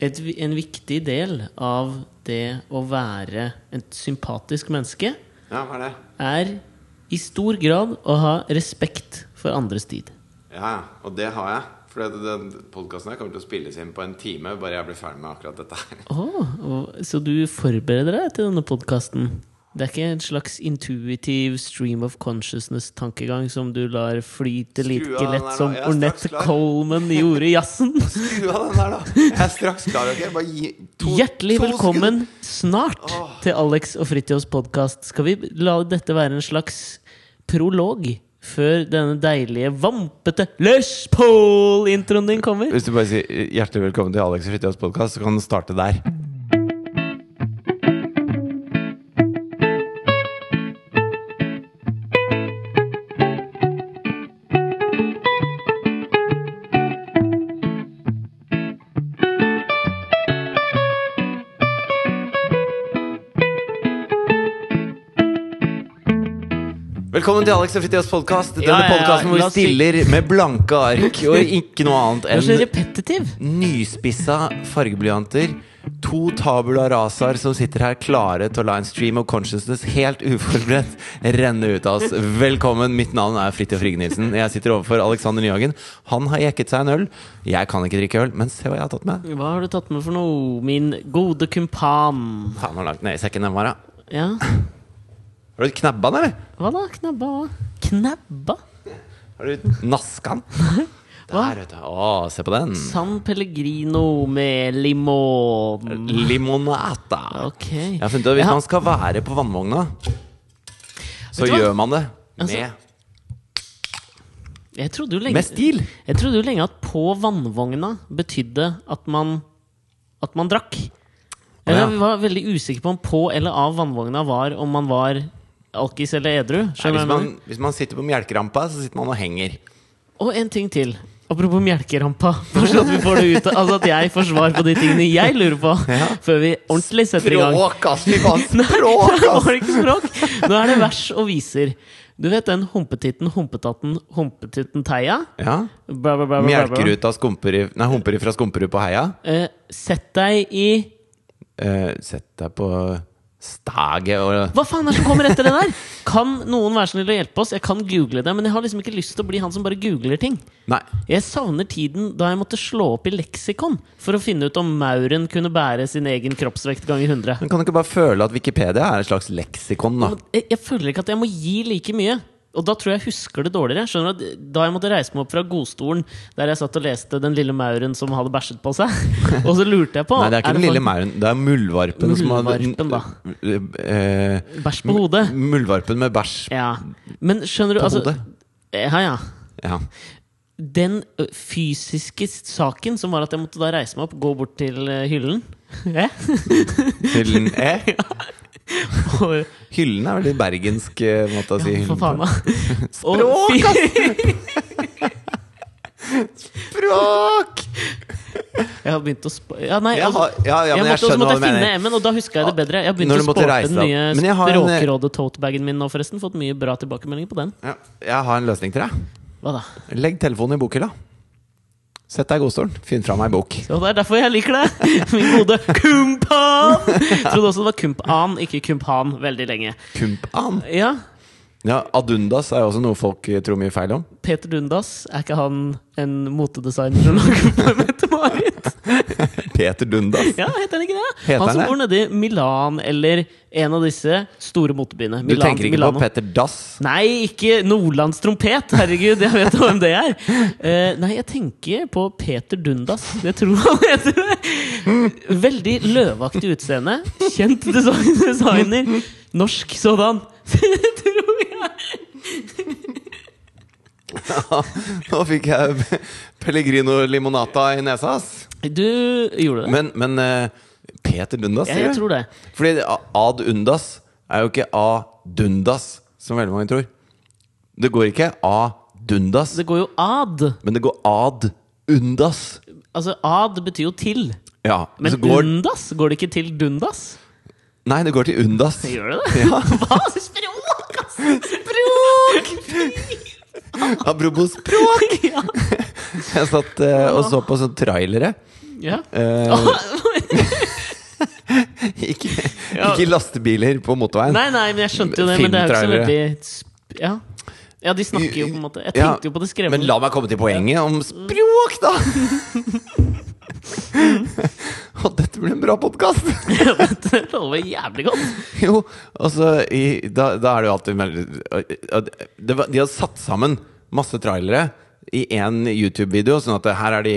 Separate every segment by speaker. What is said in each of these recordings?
Speaker 1: et, en viktig del av det å være et sympatisk menneske
Speaker 2: Ja, hva er det?
Speaker 1: er i stor grad å ha respekt for andres tid.
Speaker 2: Ja. Og det har jeg. For den podkasten kommer til å spilles inn på en time, bare jeg blir ferdig med akkurat dette her.
Speaker 1: Åh, og- så du forbereder deg til denne podkasten? Det er ikke en slags intuitive stream of consciousness-tankegang som du lar flyte like lett
Speaker 2: der,
Speaker 1: som Ornette. Coleman gjorde i jazzen?
Speaker 2: Skru av den der, da! Jeg er straks klar. Okay? Bare gi to,
Speaker 1: Hjertelig
Speaker 2: to
Speaker 1: velkommen snart til Alex og Fritjofs podkast. Skal vi la dette være en slags prolog før denne deilige, vampete Lush Pole-introen din kommer?
Speaker 2: Hvis du bare sier hjertelig velkommen til Alex og Fritjofs podkast, så kan den starte der. Velkommen til Alex og Fritjofs podkast. Denne
Speaker 1: Ja, ja, ja.
Speaker 2: podkasten hvor vi stiller med blanke ark og ikke noe annet enn nyspissa fargeblyanter. To tabula rasaer som sitter her klare til å la en stream of consciousness helt uforberedt renne ut av oss. Velkommen, mitt navn er Fridtjof Rigge-Nielsen. Jeg sitter overfor Alexander Nyhagen. Han har jekket seg en øl. Jeg kan ikke drikke øl, men se hva jeg har tatt med.
Speaker 1: Hva har du tatt med for noe, min gode kumpan?
Speaker 2: Faen, har langt ned i sekken den var, da.
Speaker 1: Ja,
Speaker 2: Har du knabba den, eller?
Speaker 1: hva da? Knabba hva? Knabba?
Speaker 2: Har du naska den? Der, vet du. Å, se på den.
Speaker 1: San Pellegrino med limon.
Speaker 2: Limonata.
Speaker 1: Ok.
Speaker 2: Jeg har funnet ut at Hvis
Speaker 1: Ja.
Speaker 2: man skal være på vannvogna, så
Speaker 1: Vet du hva?
Speaker 2: gjør man det
Speaker 1: Altså,
Speaker 2: med,
Speaker 1: Jeg trodde jo lenge
Speaker 2: med stil.
Speaker 1: Jeg trodde jo lenge at på vannvogna betydde at man At man drakk.
Speaker 2: Å, ja.
Speaker 1: jeg var veldig usikker på om på eller av vannvogna var om man var alkis eller edru.
Speaker 2: Nei, hvis, man, hvis man sitter på melkerampa, så sitter man og henger.
Speaker 1: Og en ting til. Apropos melkerampa. Bare så at vi får det ut Altså at jeg får svar på de tingene jeg lurer på,
Speaker 2: Ja.
Speaker 1: før vi ordentlig setter i gang.
Speaker 2: Språk, ass! Fy faen, språk, ass!
Speaker 1: ikke språk. Nå er det vers og viser. Du vet den humpetitten, humpetatten, humpetitten teia?
Speaker 2: Ja.
Speaker 1: Bla, bla, bla, bla, bla, bla.
Speaker 2: Melkeruta skumper i Nei, humper ifra Skumperud på heia.
Speaker 1: Eh, sett deg i
Speaker 2: Eh, sett deg på staget og
Speaker 1: Hva faen er det som kommer etter det der? Kan noen være snill å hjelpe oss? Jeg kan google det, men jeg har liksom ikke lyst til å bli han som bare googler ting.
Speaker 2: Nei.
Speaker 1: Jeg savner tiden da jeg måtte slå opp i leksikon for å finne ut om mauren kunne bære sin egen kroppsvekt ganger 100.
Speaker 2: Men kan du ikke bare føle at Wikipedia er et slags leksikon, da?
Speaker 1: Men Jeg, jeg føler ikke at jeg må gi like mye. Og da tror jeg jeg husker det dårligere. Skjønner du at Da jeg måtte reise meg opp fra godstolen, der jeg satt og leste Den lille mauren som hadde bæsjet på seg, og så lurte jeg på
Speaker 2: Nei, det er ikke den
Speaker 1: for-
Speaker 2: lille mauren. Det er muldvarpen. som
Speaker 1: hadde.
Speaker 2: Eh,
Speaker 1: Bæsj på hodet.
Speaker 2: muldvarpen med bæsj
Speaker 1: Ja. Men skjønner du
Speaker 2: på
Speaker 1: altså,
Speaker 2: hodet.
Speaker 1: Ja, ja.
Speaker 2: Ja.
Speaker 1: Den fysiske saken som var at jeg måtte da reise meg opp, gå bort til hyllen ja.
Speaker 2: Hyllen E.
Speaker 1: Og,
Speaker 2: Hyllen er veldig bergensk eh, måte å si
Speaker 1: ja,
Speaker 2: hyllen
Speaker 1: da.
Speaker 2: Språk,
Speaker 1: ass!
Speaker 2: Språk!
Speaker 1: Jeg har begynt å sp... Ja, nei,
Speaker 2: Jeg
Speaker 1: altså,
Speaker 2: har, ja, ja,
Speaker 1: jeg
Speaker 2: men jeg
Speaker 1: måtte, finne. M-en, og da huska jeg det bedre. Jeg har begynt å sporte den nye
Speaker 2: en-
Speaker 1: Språkrådet-totebagen min nå, forresten. Fått mye bra tilbakemeldinger på den.
Speaker 2: Ja, jeg har en løsning til deg.
Speaker 1: Hva da?
Speaker 2: Legg telefonen i bokhylla. Sett deg i godstolen. Finn fram ei bok.
Speaker 1: Så det er derfor jeg liker det! Min gode kumpan! Trodde også det var kumpan, ikke kumpan, veldig lenge.
Speaker 2: Kumpan.
Speaker 1: Ja,
Speaker 2: Ja, Adundas er jo også noe folk eh, tror mye feil om.
Speaker 1: Peter Dundas, er ikke han en motedesigner som lager Mette-Marit?
Speaker 2: Peter Dundas.
Speaker 1: Ja, heter han ikke det?
Speaker 2: Heter
Speaker 1: han som bor nede i Milan, eller en av disse store motebyene.
Speaker 2: Du tenker ikke
Speaker 1: Milano.
Speaker 2: på Petter Dass?
Speaker 1: Nei, ikke Nordlands trompet! Herregud, jeg vet hvem det er! Uh, nei, jeg tenker på Peter Dundas. Jeg tror han heter det! Veldig løvaktig utseende. Kjent design designer. Norsk sådan. tror jeg.
Speaker 2: Nå fikk jeg Pellegrino limonata i nesa, ass.
Speaker 1: Du gjorde det?
Speaker 2: Men, men eh, Peter Dundas,
Speaker 1: Ja,
Speaker 2: sier
Speaker 1: jeg tror det.
Speaker 2: Fordi ad undas er jo ikke a dundas, som veldig mange tror. Det går ikke a dundas,
Speaker 1: Det går jo ad.
Speaker 2: men det går ad undas.
Speaker 1: Altså, ad betyr jo til.
Speaker 2: Ja,
Speaker 1: Men
Speaker 2: går,
Speaker 1: undas? Går det ikke til dundas?
Speaker 2: Nei, det går til undas.
Speaker 1: Gjør det det?
Speaker 2: Ja.
Speaker 1: Hva? Språk, ass! Språk!
Speaker 2: Apropos språk! Jeg satt eh, og så på sånne trailere.
Speaker 1: Ja.
Speaker 2: Eh, ikke,
Speaker 1: Ja.
Speaker 2: ikke lastebiler på motorveien.
Speaker 1: Nei, nei, men jeg skjønte jo det. Men det er jo ikke så
Speaker 2: Filmtrailere.
Speaker 1: veldig sp- Ja. ja, de snakker jo på en måte Jeg
Speaker 2: Ja,
Speaker 1: tenkte jo på det.
Speaker 2: Men la meg komme til poenget om språk, da! Og dette blir en bra podkast!
Speaker 1: Dette lover jævlig godt.
Speaker 2: Jo, altså i, da, da er det jo alltid veldig det var, De har satt sammen masse trailere i én YouTube-video, sånn at her er de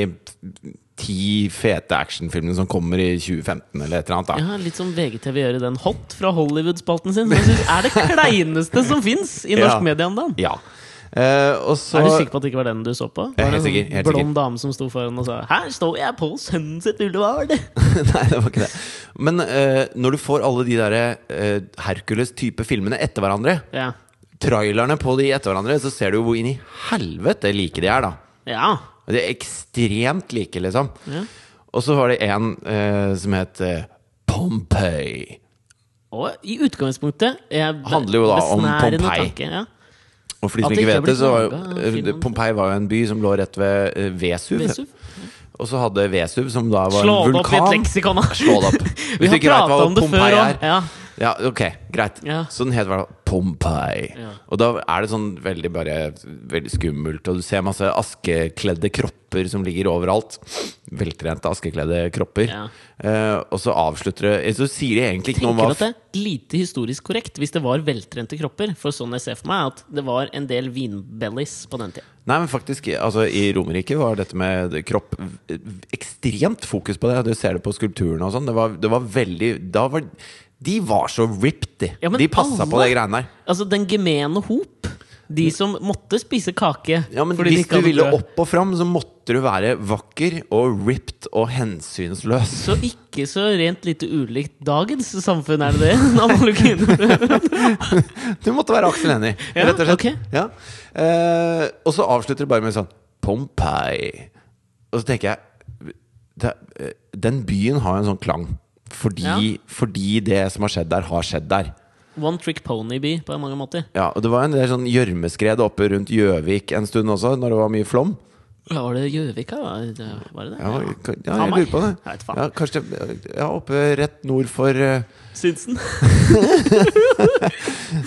Speaker 2: ti fete actionfilmene som kommer i 2015, eller et eller annet. da
Speaker 1: Ja, Litt som VGTV gjør i den Hot fra Hollywood-spalten sin. Som jeg er det kleineste som fins i norsk
Speaker 2: Ja.
Speaker 1: media om dagen.
Speaker 2: Ja. Og så
Speaker 1: Er du sikker på at det ikke var den du så på? Var
Speaker 2: helt sikker, helt sikker.
Speaker 1: blond dame som sto foran og sa 'Her står jeg på sønnen sitt Ullevål'.
Speaker 2: Nei, det var ikke det. Men uh, når du får alle de der uh, Hercules-type filmene etter hverandre,
Speaker 1: Ja.
Speaker 2: trailerne på de etter hverandre, så ser du jo hvor inn i helvete like de er, da.
Speaker 1: ja.
Speaker 2: De er ekstremt like, liksom.
Speaker 1: Ja.
Speaker 2: Og så var det en som het Pompeii.
Speaker 1: Og i utgangspunktet jeg,
Speaker 2: Handler jo da om Pompeii.
Speaker 1: tanke, ja.
Speaker 2: Og for de som ikke vet
Speaker 1: er
Speaker 2: det, så var eh. Pompeii var jo en by som lå rett ved eh, Vesuv.
Speaker 1: Vesuv.
Speaker 2: Og så hadde Vesuv, som da var
Speaker 1: Slå
Speaker 2: en
Speaker 1: det opp i et leksikon, da!
Speaker 2: Slå det opp. Hvis du ikke vet hva
Speaker 1: om
Speaker 2: Pompeii er
Speaker 1: Ja.
Speaker 2: Ja, ok, greit.
Speaker 1: Ja.
Speaker 2: Så den het hva? Pompeii.
Speaker 1: Ja.
Speaker 2: Og da er det sånn veldig bare Veldig skummelt, og du ser masse askekledde kropper som ligger overalt. Veltrente askekledde kropper.
Speaker 1: Ja.
Speaker 2: Eh, og så avslutter det Så sier de egentlig ikke noe om
Speaker 1: tenker
Speaker 2: du
Speaker 1: at det er lite historisk korrekt hvis det var veltrente kropper. For sånn jeg ser for meg, at det var en del vinbellies på den tida.
Speaker 2: Nei, men faktisk, altså I Romerike var dette med kropp ekstremt fokus på det. Du ser det på skulpturene og sånn. Det, var- det var veldig da var, De var så ripped, de.
Speaker 1: Ja,
Speaker 2: de passa på
Speaker 1: alle-
Speaker 2: de greiene der.
Speaker 1: Altså den gemene hop. De som måtte spise kake.
Speaker 2: Ja, men Hvis du ville opp og fram, så måtte du være vakker og ripped og hensynsløs.
Speaker 1: Så ikke så rent lite ulikt dagens samfunn, er det det?
Speaker 2: Du måtte være Aksel Hennie,
Speaker 1: Ja,
Speaker 2: rett og slett.
Speaker 1: ok.
Speaker 2: Ja. Eh, og så avslutter det bare med sånn Pompeii. Og så tenker jeg eh, Den byen har en sånn klang. Fordi,
Speaker 1: Ja.
Speaker 2: fordi det som har skjedd der, har skjedd der.
Speaker 1: One trick pony-by på mange måter.
Speaker 2: Ja, og Det var en del sånn gjørmeskred oppe rundt Gjøvik en stund også, når det var mye flom.
Speaker 1: Ja, var det Gjøvik, da? var det? det?
Speaker 2: Ja, ja jeg lurer på det. Ja, kanskje ja, oppe rett nord for eh,
Speaker 1: Sinsen?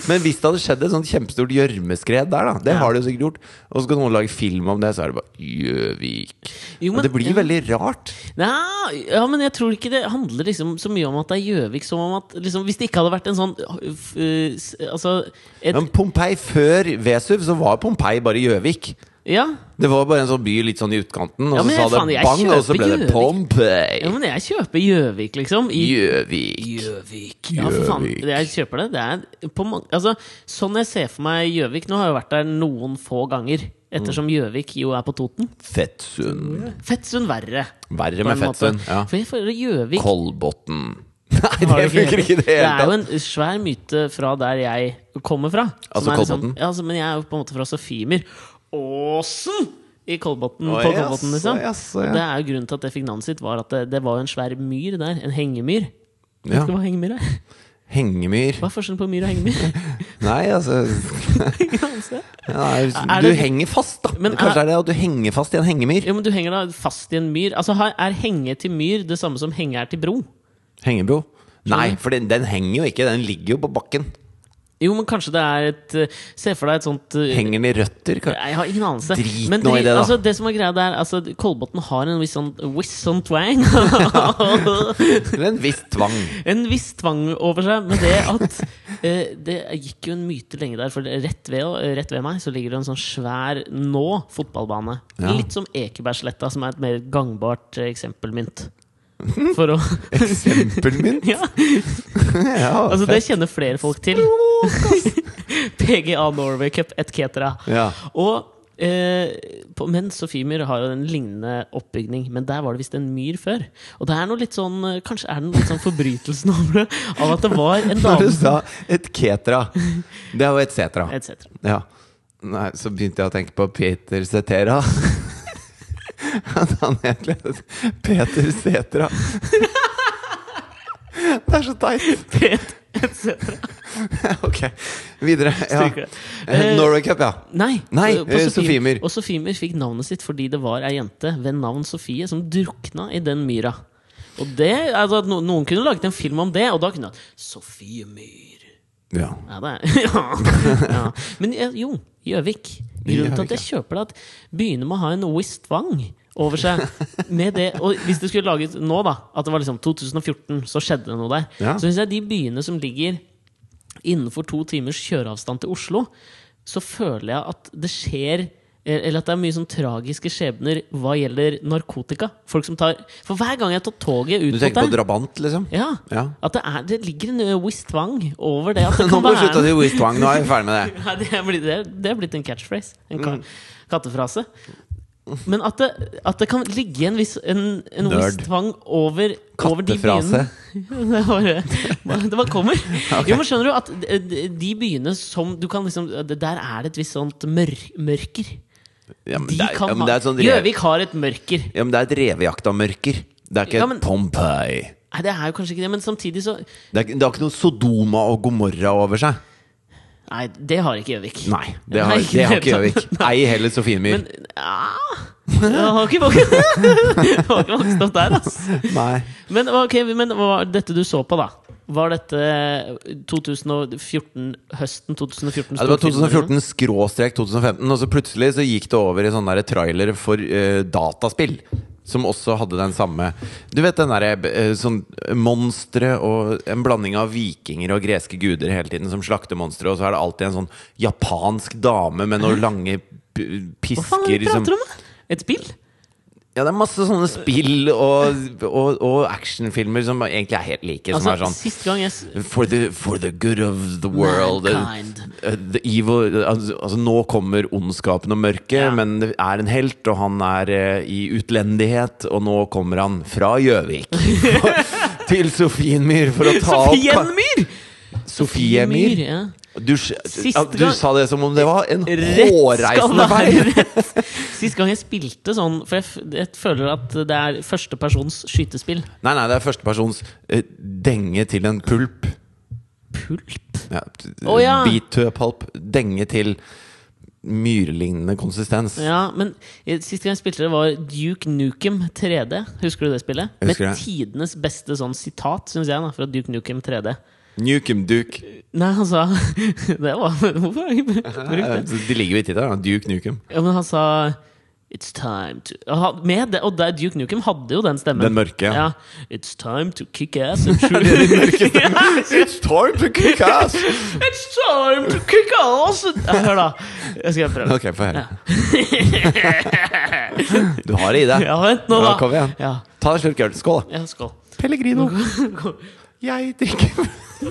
Speaker 2: Men hvis det hadde skjedd et sånt kjempestort gjørmeskred der, da Det har det jo sikkert gjort. Og så skal noen lage film om det, så er det bare Gjøvik.
Speaker 1: Jo,
Speaker 2: Og
Speaker 1: men-
Speaker 2: det blir veldig rart.
Speaker 1: Nei, ja, men jeg tror ikke det handler liksom så mye om at det er Gjøvik som om at liksom, Hvis det ikke hadde vært en sånn øh, f- øh, s- Altså et,
Speaker 2: Men Pompeii før Vesuv, så var Pompeii bare Gjøvik.
Speaker 1: Ja,
Speaker 2: Det var bare en sånn by litt sånn i utkanten, og
Speaker 1: Ja,
Speaker 2: så sa det
Speaker 1: faen,
Speaker 2: bang, og så
Speaker 1: ble
Speaker 2: ble det
Speaker 1: Gjøvik.
Speaker 2: Pompeii.
Speaker 1: ja, men jeg kjøper Gjøvik, liksom. I
Speaker 2: Gjøvik.
Speaker 1: Gjøvik. Ja, for faen. Jeg kjøper det. det på altså, sånn jeg ser for meg Gjøvik Nå har jeg vært der noen få ganger, ettersom Gjøvik jo er på Toten.
Speaker 2: Fettsund.
Speaker 1: Fettsund verre.
Speaker 2: Verre med. Fettsund. Ja.
Speaker 1: For Gjøvik
Speaker 2: Kolbotn. Nei, det funker ikke i det
Speaker 1: Det er jo en svær myte fra der jeg kommer fra.
Speaker 2: Altså
Speaker 1: Kolbotn? liksom- Ja, altså, men jeg er jo på en måte fra Sofiemyr. Åsen! I Kolbotn.
Speaker 2: oh,
Speaker 1: på Kolbotn, liksom.
Speaker 2: jaså, ja.
Speaker 1: Det er jo grunnen til at det fikk navnet sitt, var at det, det var en svær myr der. En hengemyr. Vet
Speaker 2: Ja.
Speaker 1: hva hengemyr er?
Speaker 2: Hengemyr.
Speaker 1: Hva er forskjellen på myr og hengemyr?
Speaker 2: Nei, altså ja, Du henger fast, da.
Speaker 1: Men
Speaker 2: Kanskje
Speaker 1: er-
Speaker 2: er det at du henger fast i en hengemyr.
Speaker 1: Jo, men du henger da fast i en myr. Altså, Er henge til myr det samme som henge er til bro?
Speaker 2: Hengebro? Nei, for den, den henger jo ikke. Den ligger jo på bakken.
Speaker 1: Jo, men kanskje det er et eh, Se for deg et sånt eh,
Speaker 2: Henger den i røtter? kan-
Speaker 1: Jeg har ingen anelse.
Speaker 2: Drit
Speaker 1: Men
Speaker 2: nå i det, da.
Speaker 1: Altså, det som er greia der altså, Kolbotn har en viss sånn, viss sånn twang.
Speaker 2: Eller en viss tvang.
Speaker 1: en viss tvang over seg. Men det at eh, Det gikk jo en myte lenge der, for rett ved, rett ved meg så ligger det en sånn svær nå fotballbane.
Speaker 2: Ja.
Speaker 1: Litt som Ekebergsletta, som er et mer gangbart eh, eksempelmynt. For å
Speaker 2: Eksempelmynt?
Speaker 1: Ja,
Speaker 2: Ja,
Speaker 1: altså det kjenner flere folk til. PGA Norway Cup et cetera.
Speaker 2: Ja.
Speaker 1: Og eh, på, Men Sofiemyr har jo en lignende oppbygning, men der var det visst en myr før. Og det er noe litt sånn eh, Kanskje er det noe litt sånn forbrytelsen over det, av at det var en
Speaker 2: Når du sa et ketera Det er jo et setra.
Speaker 1: Et cetera.
Speaker 2: Ja. Nei, så begynte jeg å tenke på Peter Cetera. At han egentlig het Peter Setra. Det er så teit!
Speaker 1: Peter Setra.
Speaker 2: ok, videre. Ja.
Speaker 1: Det.
Speaker 2: Eh, Norway Cup, ja.
Speaker 1: Nei,
Speaker 2: Nei,
Speaker 1: på
Speaker 2: eh, Sofiemyr.
Speaker 1: Og Sofiemyr fikk navnet sitt fordi det var ei jente ved navn Sofie som drukna i den myra. Og det, altså, Noen kunne laget en film om det, og da kunne det Sofiemyr.
Speaker 2: ja.
Speaker 1: Ja, er ja. ja. Men eh, jo, Gjøvik. Grunnen til at jeg kjøper det, at begynner med å ha en viss tvang over seg. Med det, og hvis det skulle laget nå, da, at det var liksom 2014, så skjedde det noe der.
Speaker 2: Ja.
Speaker 1: Så syns jeg de byene som ligger innenfor to timers kjøreavstand til Oslo, så føler jeg at det skjer eh, eller at det er mye sånn tragiske skjebner hva gjelder narkotika. Folk som tar For hver gang jeg tar toget ut
Speaker 2: Du tenker på drabant, liksom?
Speaker 1: ja,
Speaker 2: Ja.
Speaker 1: At det, er, det ligger en Wistwang over det. At det
Speaker 2: Nå må du slutte å si Wistwang, Nå er vi ferdig med det.
Speaker 1: Ja, det, er blitt, det, er blitt en catchphrase. En
Speaker 2: Mm.
Speaker 1: kattefrase. Men at det, at det kan ligge en viss en, en viss tvang over, over de byene Det bare, det bare kommer. Jo, men skjønner du at de, byene som du kan liksom Der er det et visst sånt mør, mørker.
Speaker 2: Ja, men
Speaker 1: De
Speaker 2: det
Speaker 1: kan
Speaker 2: ja, sånn
Speaker 1: Gjøvik har et mørker.
Speaker 2: ja, men det er et revejakta-mørker. Det er ikke
Speaker 1: Ja, men-
Speaker 2: Pompeii.
Speaker 1: Nei, det er jo kanskje ikke det, men samtidig så
Speaker 2: Det, er, det har ikke noe Sodoma og Gomorra over seg.
Speaker 1: Nei, det har ikke Gjøvik.
Speaker 2: Nei, det har, det har ikke Gjøvik. Ei heller Sofiemyr.
Speaker 1: Men ja, Jeg har ikke vokst, opp der, ass.
Speaker 2: Nei.
Speaker 1: Men, ok, men hva var dette du så på, da? Var dette 2014, høsten 2014?
Speaker 2: Ja, det var 2014 skråstrek 2015, og så plutselig så gikk det over i sånne der trailere for uh, dataspill. Som også hadde den samme Du vet den derre eh, sånn monstre og en blanding av vikinger og greske guder hele tiden som slakter monstre, og så er det alltid en sånn japansk dame med noen lange pisker
Speaker 1: Hva faen
Speaker 2: prater
Speaker 1: du om? Et spill?
Speaker 2: Ja, det er masse sånne spill og, og, og actionfilmer som egentlig er helt like. som
Speaker 1: Altså,
Speaker 2: er sånn For the, for the good of the world. Uh, the evil, altså, altså, nå kommer ondskapen og mørket,
Speaker 1: Ja.
Speaker 2: men det er en helt, og han er uh, i utlendighet. Og nå kommer han fra Gjøvik til Sofienmyr for å ta opp
Speaker 1: Sofienmyr!
Speaker 2: Sofiemyr?
Speaker 1: ja.
Speaker 2: Du, ja, du
Speaker 1: gang-
Speaker 2: sa det som om det var en hårreisende
Speaker 1: vei! Sist gang jeg spilte sånn For jeg, jeg føler at det er førstepersons skytespill.
Speaker 2: Nei, nei, det er førstepersons uh, denge til en pulp.
Speaker 1: Pulp?
Speaker 2: Ja,
Speaker 1: oh, ja.
Speaker 2: Pulp. Denge til myrlignende konsistens.
Speaker 1: Ja, men eh, sist gang jeg spilte det, var Duke Nukem 3D. Husker du det spillet? Med
Speaker 2: det.
Speaker 1: tidenes beste sånn sitat, syns jeg, da, fra Duke Nukem 3D.
Speaker 2: Nukem Duke.
Speaker 1: Nei, han sa Det var Hvorfor har jeg ikke brukt
Speaker 2: Ja,
Speaker 1: det?
Speaker 2: De ligger jo i tittelen. Duke Nukem.
Speaker 1: Ja, men han sa It's time to Med det, Og der Duke Nukem hadde jo den stemmen.
Speaker 2: Den mørke.
Speaker 1: Ja. It's time to kick ass and shoot.
Speaker 2: It's time to kick ass!
Speaker 1: It's time to kick ass ja, Hør, da. Jeg skal prøve.
Speaker 2: Ok, få høre. Du har det i deg.
Speaker 1: Ja, vent nå, da.
Speaker 2: Ja, kom igjen.
Speaker 1: Ja,
Speaker 2: Ta deg en slurk øl. Skål, da.
Speaker 1: ja skål.
Speaker 2: Pellegrino. Jeg drikker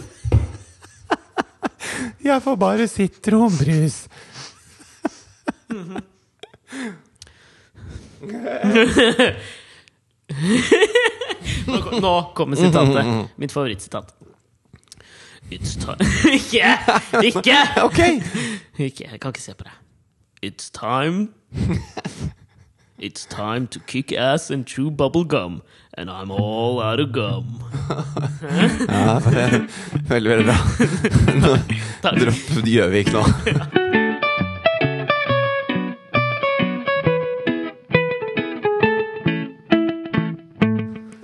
Speaker 2: Jeg får bare sitronbrus.
Speaker 1: Nå kommer sitatet. Mitt favorittsitat. It's time Ikke! Ikke!
Speaker 2: Ok!
Speaker 1: Ikke! Jeg kan ikke se på deg. It's time It's time to kick ass and chew bubble gum. And I'm all out of gum.
Speaker 2: Ja, veldig, veldig bra. Dropp Gjøvik nå.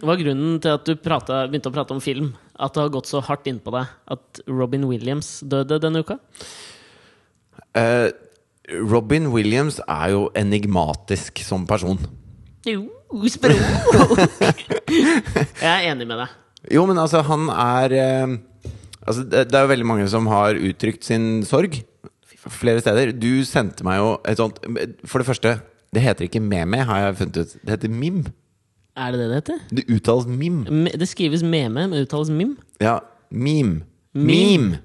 Speaker 1: Hva er grunnen til at du pratet, begynte å prate om film? At det har gått så hardt innpå deg at Robin Williams døde denne uka?
Speaker 2: Eh, Robin Williams er jo enigmatisk som person.
Speaker 1: Jo, språk! Jeg er enig med deg.
Speaker 2: Jo, men altså, han er eh, Altså, det, det er jo veldig mange som har uttrykt sin sorg flere steder. Du sendte meg jo et sånt For det første, det heter ikke meme, har jeg funnet ut. Det heter mim.
Speaker 1: Er det det det heter?
Speaker 2: Det uttales mim.
Speaker 1: Me- Det skrives meme, men uttales mim?
Speaker 2: Ja, meme.
Speaker 1: Meme.
Speaker 2: Meme.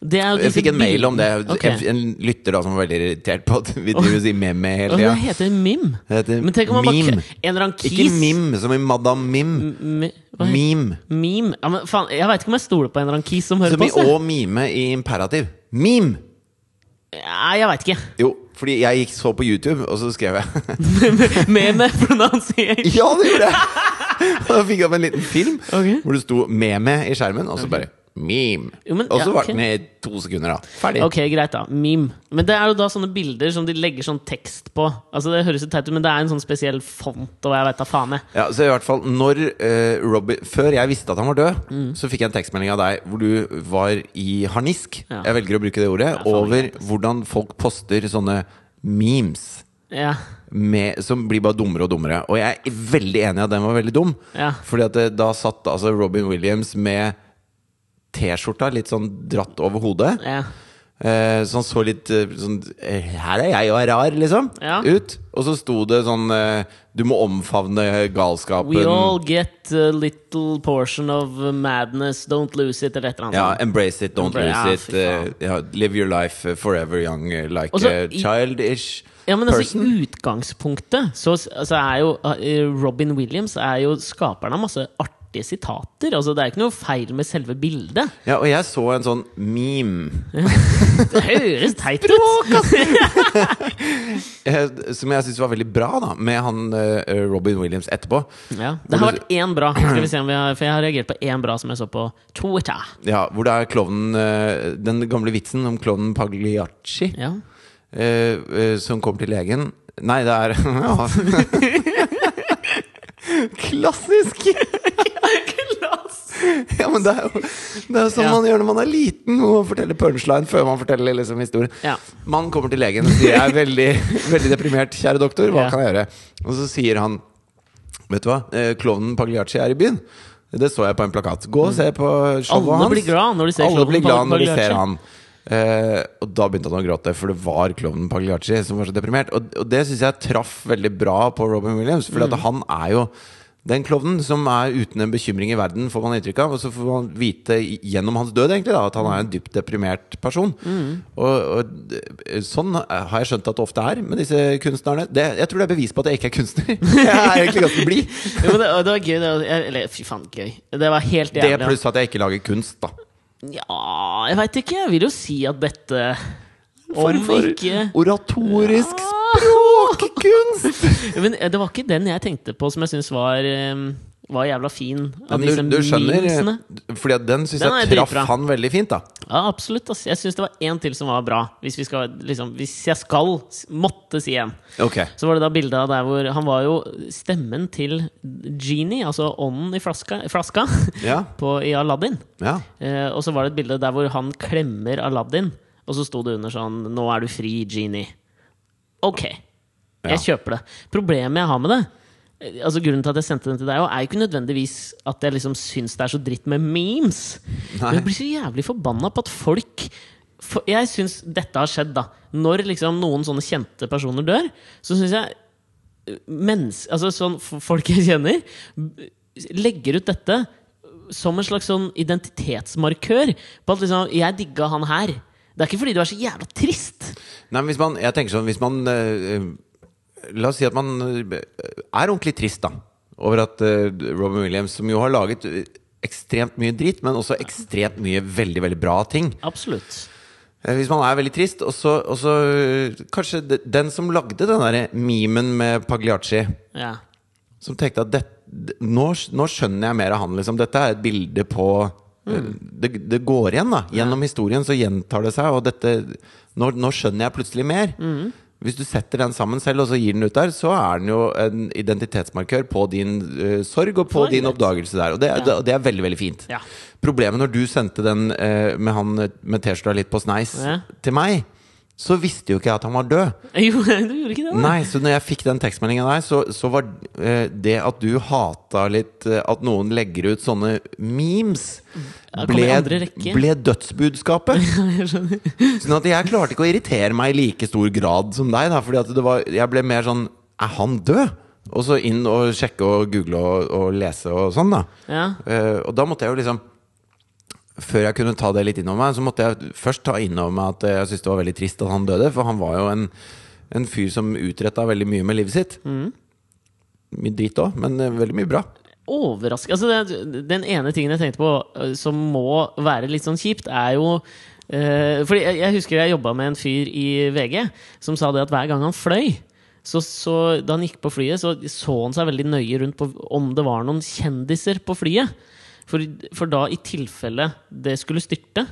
Speaker 2: Jeg fikk en mail om det.
Speaker 1: Okay.
Speaker 2: En, lytter da som var veldig irritert på at vi driver og sier meme hele tida.
Speaker 1: det heter mim.
Speaker 2: Det heter
Speaker 1: Men tenk om man
Speaker 2: meme.
Speaker 1: Bare, En eller annen kis
Speaker 2: Ikke mim, som i Madam Mim.
Speaker 1: M
Speaker 2: Meme.
Speaker 1: Meme. Ja, men faen, jeg veit ikke om jeg stoler på en eller annen kis som hører
Speaker 2: Som i
Speaker 1: på.
Speaker 2: å mime i imperativ. Meme!
Speaker 1: Ja, jeg veit ikke.
Speaker 2: Jo, fordi jeg gikk så på YouTube, og så skrev jeg
Speaker 1: Meme pronunciation.
Speaker 2: Ja, det gjorde jeg! Og da fikk jeg opp en liten film
Speaker 1: okay.
Speaker 2: hvor det sto 'meme' i skjermen, og så bare meme.
Speaker 1: Jo, men-
Speaker 2: og så
Speaker 1: ja,
Speaker 2: var
Speaker 1: ok.
Speaker 2: den i to sekunder, da. Ferdig.
Speaker 1: Ok, greit, da. Meme. Men det er jo da sånne bilder som de legger sånn tekst på. Altså Det høres jo teit ut, men det er en sånn spesiell font, og jeg vet da faen, jeg.
Speaker 2: Ja, så i hvert fall når uh, Robin Før jeg visste at han var død,
Speaker 1: Mm.
Speaker 2: så fikk jeg en tekstmelding av deg hvor du var i harnisk.
Speaker 1: Ja.
Speaker 2: Jeg velger å bruke det ordet.
Speaker 1: Ja,
Speaker 2: over
Speaker 1: greit,
Speaker 2: hvordan folk poster sånne memes.
Speaker 1: Ja.
Speaker 2: Med, som blir bare dummere og dummere. Og jeg er veldig enig i at den var veldig dum.
Speaker 1: Ja.
Speaker 2: Fordi at det, da satt altså Robin Williams med T-skjorta litt sånn dratt over hodet.
Speaker 1: ja.
Speaker 2: Eh, så han så litt eh, sånn eh, Her er jeg og er rar, liksom.
Speaker 1: Ja.
Speaker 2: Ut. Og så sto det sånn Du må omfavne galskapen.
Speaker 1: We all get a little portion of madness, don't lose it, eller et eller annet
Speaker 2: Ja, embrace it, don't
Speaker 1: embrace,
Speaker 2: lose
Speaker 1: ja,
Speaker 2: it. ja, live your life forever young, like
Speaker 1: Også,
Speaker 2: a childish
Speaker 1: Ja, men altså. I utgangspunktet så, så er jo Robin Williams er jo skaperen av masse artige sitater. Altså Det er ikke noe feil med selve bildet.
Speaker 2: Ja, og jeg så en sånn meme
Speaker 1: Det høres teit ut!
Speaker 2: eh, som jeg syns var veldig bra, da med han uh, Robin Williams etterpå.
Speaker 1: Ja, det har vært én bra, Skal vi se om vi har, for jeg har reagert på én bra som jeg så på Twitter.
Speaker 2: Ja, Hvor det er klovnen uh, Den gamle vitsen om klovnen Pagliacci
Speaker 1: Ja.
Speaker 2: Uh, som kommer til legen. Nei, det er Klassisk! Ja, men det er jo det er sånn
Speaker 1: Ja.
Speaker 2: man gjør når man er liten. og forteller punchline før man forteller liksom historien.
Speaker 1: Ja.
Speaker 2: Man kommer til legen og sier 'Jeg er veldig, veldig deprimert, kjære doktor. Hva
Speaker 1: Ja.
Speaker 2: kan jeg gjøre?' Og så sier han 'Vet du hva, eh, klovnen Pagliacci er i byen'. Det så jeg på en plakat. Gå og se på showet hans.
Speaker 1: Alle blir glad når de ser
Speaker 2: Alle blir glad når de ser han. Uh, og da begynte han å gråte, for det var klovnen Pagliacci som var så deprimert. Og, og det syns jeg traff veldig bra på Robin Williams, for
Speaker 1: Mm.
Speaker 2: han er jo den klovnen som er uten en bekymring i verden, får man inntrykk av. Og så får man vite gjennom hans død egentlig da, at han er en dypt deprimert person.
Speaker 1: Mm.
Speaker 2: Og, og sånn har jeg skjønt at det ofte er med disse kunstnerne. Det, jeg tror det er bevis på at jeg ikke er kunstner. Jeg er egentlig ganske blid.
Speaker 1: Det, det var gøy. Det var, eller fy faen, gøy. Det var helt
Speaker 2: Det pluss at jeg ikke lager kunst, da.
Speaker 1: Ja, jeg veit ikke. Jeg vil jo si at dette
Speaker 2: For,
Speaker 1: Om
Speaker 2: for
Speaker 1: ikke
Speaker 2: oratorisk
Speaker 1: Ja.
Speaker 2: Språkkunst!
Speaker 1: Men eh, det var ikke den jeg tenkte på som jeg syns var, eh, var jævla fin. Av disse
Speaker 2: du, du skjønner
Speaker 1: memesene.
Speaker 2: Fordi den syns jeg traff
Speaker 1: dritbra.
Speaker 2: han veldig fint, da.
Speaker 1: Ja, absolutt. ass. Jeg syns det var én til som var bra. Hvis, vi skal, liksom, hvis jeg skal, måtte si en.
Speaker 2: Okay.
Speaker 1: Så var det da bildet av der hvor han var jo stemmen til Genie, altså ånden i flaska, flaska
Speaker 2: Ja.
Speaker 1: på, i Aladdin.
Speaker 2: ja.
Speaker 1: Eh, og så var det et bilde der hvor han klemmer Aladdin, og så sto det under sånn 'Nå er du fri, Genie'. Ok, jeg kjøper det. Problemet jeg har med det Altså Grunnen til at jeg sendte den til deg, er jo ikke nødvendigvis at jeg liksom syns det er så dritt med memes.
Speaker 2: Nei.
Speaker 1: Men jeg blir så jævlig forbanna på at folk for, Jeg syns dette har skjedd, da. Når liksom noen sånne kjente personer dør, så syns jeg eh, mens, altså sånn, folk jeg kjenner, legger ut dette som en slags sånn identitetsmarkør. På at liksom, 'jeg digga han her'. Det er ikke fordi du er så jævla trist.
Speaker 2: Nei, men hvis man, jeg tenker sånn Hvis man eh, La oss si at man eh, er ordentlig trist, da. Over at eh, Robin Williams, som jo har laget eh, ekstremt mye dritt, men også ekstremt mye veldig, veldig bra ting.
Speaker 1: Absolutt.
Speaker 2: Hvis man er veldig trist, og så, Kanskje den som lagde den der memen med Pagliacci,
Speaker 1: Ja.
Speaker 2: som tenkte at det, nå, nå skjønner jeg mer av han, liksom. Dette er et bilde på
Speaker 1: Mm.
Speaker 2: det, det går igjen, da. Gjennom historien så gjentar det seg, og dette Nå, nå skjønner jeg plutselig mer.
Speaker 1: Mm.
Speaker 2: Hvis du setter den sammen selv, og så gir den ut der, så er den jo en identitetsmarkør på din uh, sorg og på
Speaker 1: For
Speaker 2: din oppdagelse der. Og det,
Speaker 1: Ja.
Speaker 2: og det er veldig, veldig fint.
Speaker 1: Ja.
Speaker 2: Problemet når du sendte den uh, med han eh, med T-skjorta litt på sneis
Speaker 1: Ja.
Speaker 2: til meg, så visste jo ikke jeg at han var død.
Speaker 1: Jo, du gjorde ikke det? da?
Speaker 2: Nei, så når jeg fikk den tekstmeldingen der, så, så var eh, det at du hata litt eh, at noen legger ut sånne memes, ble, ble dødsbudskapet. Sånn at jeg klarte ikke å irritere meg i like stor grad som deg. Da, fordi var, jeg ble mer sånn Er han død? Og så inn og sjekke og google og, og lese og sånn, da.
Speaker 1: Ja.
Speaker 2: Uh, og da måtte jeg jo liksom Før jeg kunne ta det litt innover meg, så måtte jeg først ta innover meg at jeg syntes det var veldig trist at han døde. For han var jo en, en fyr som utretta veldig mye med livet sitt.
Speaker 1: Mm.
Speaker 2: Mye dritt òg, men eh, veldig mye bra.
Speaker 1: Overraskende altså det, Den ene tingen jeg tenkte på øh, som må være litt sånn kjipt, er jo uh, Fordi jeg, jeg husker jeg jobba med en fyr i VG som sa det at hver gang han fløy så, så Da han gikk på flyet, så så han seg veldig nøye rundt på om det var noen kjendiser på flyet. For, for da, i tilfelle det skulle styrte,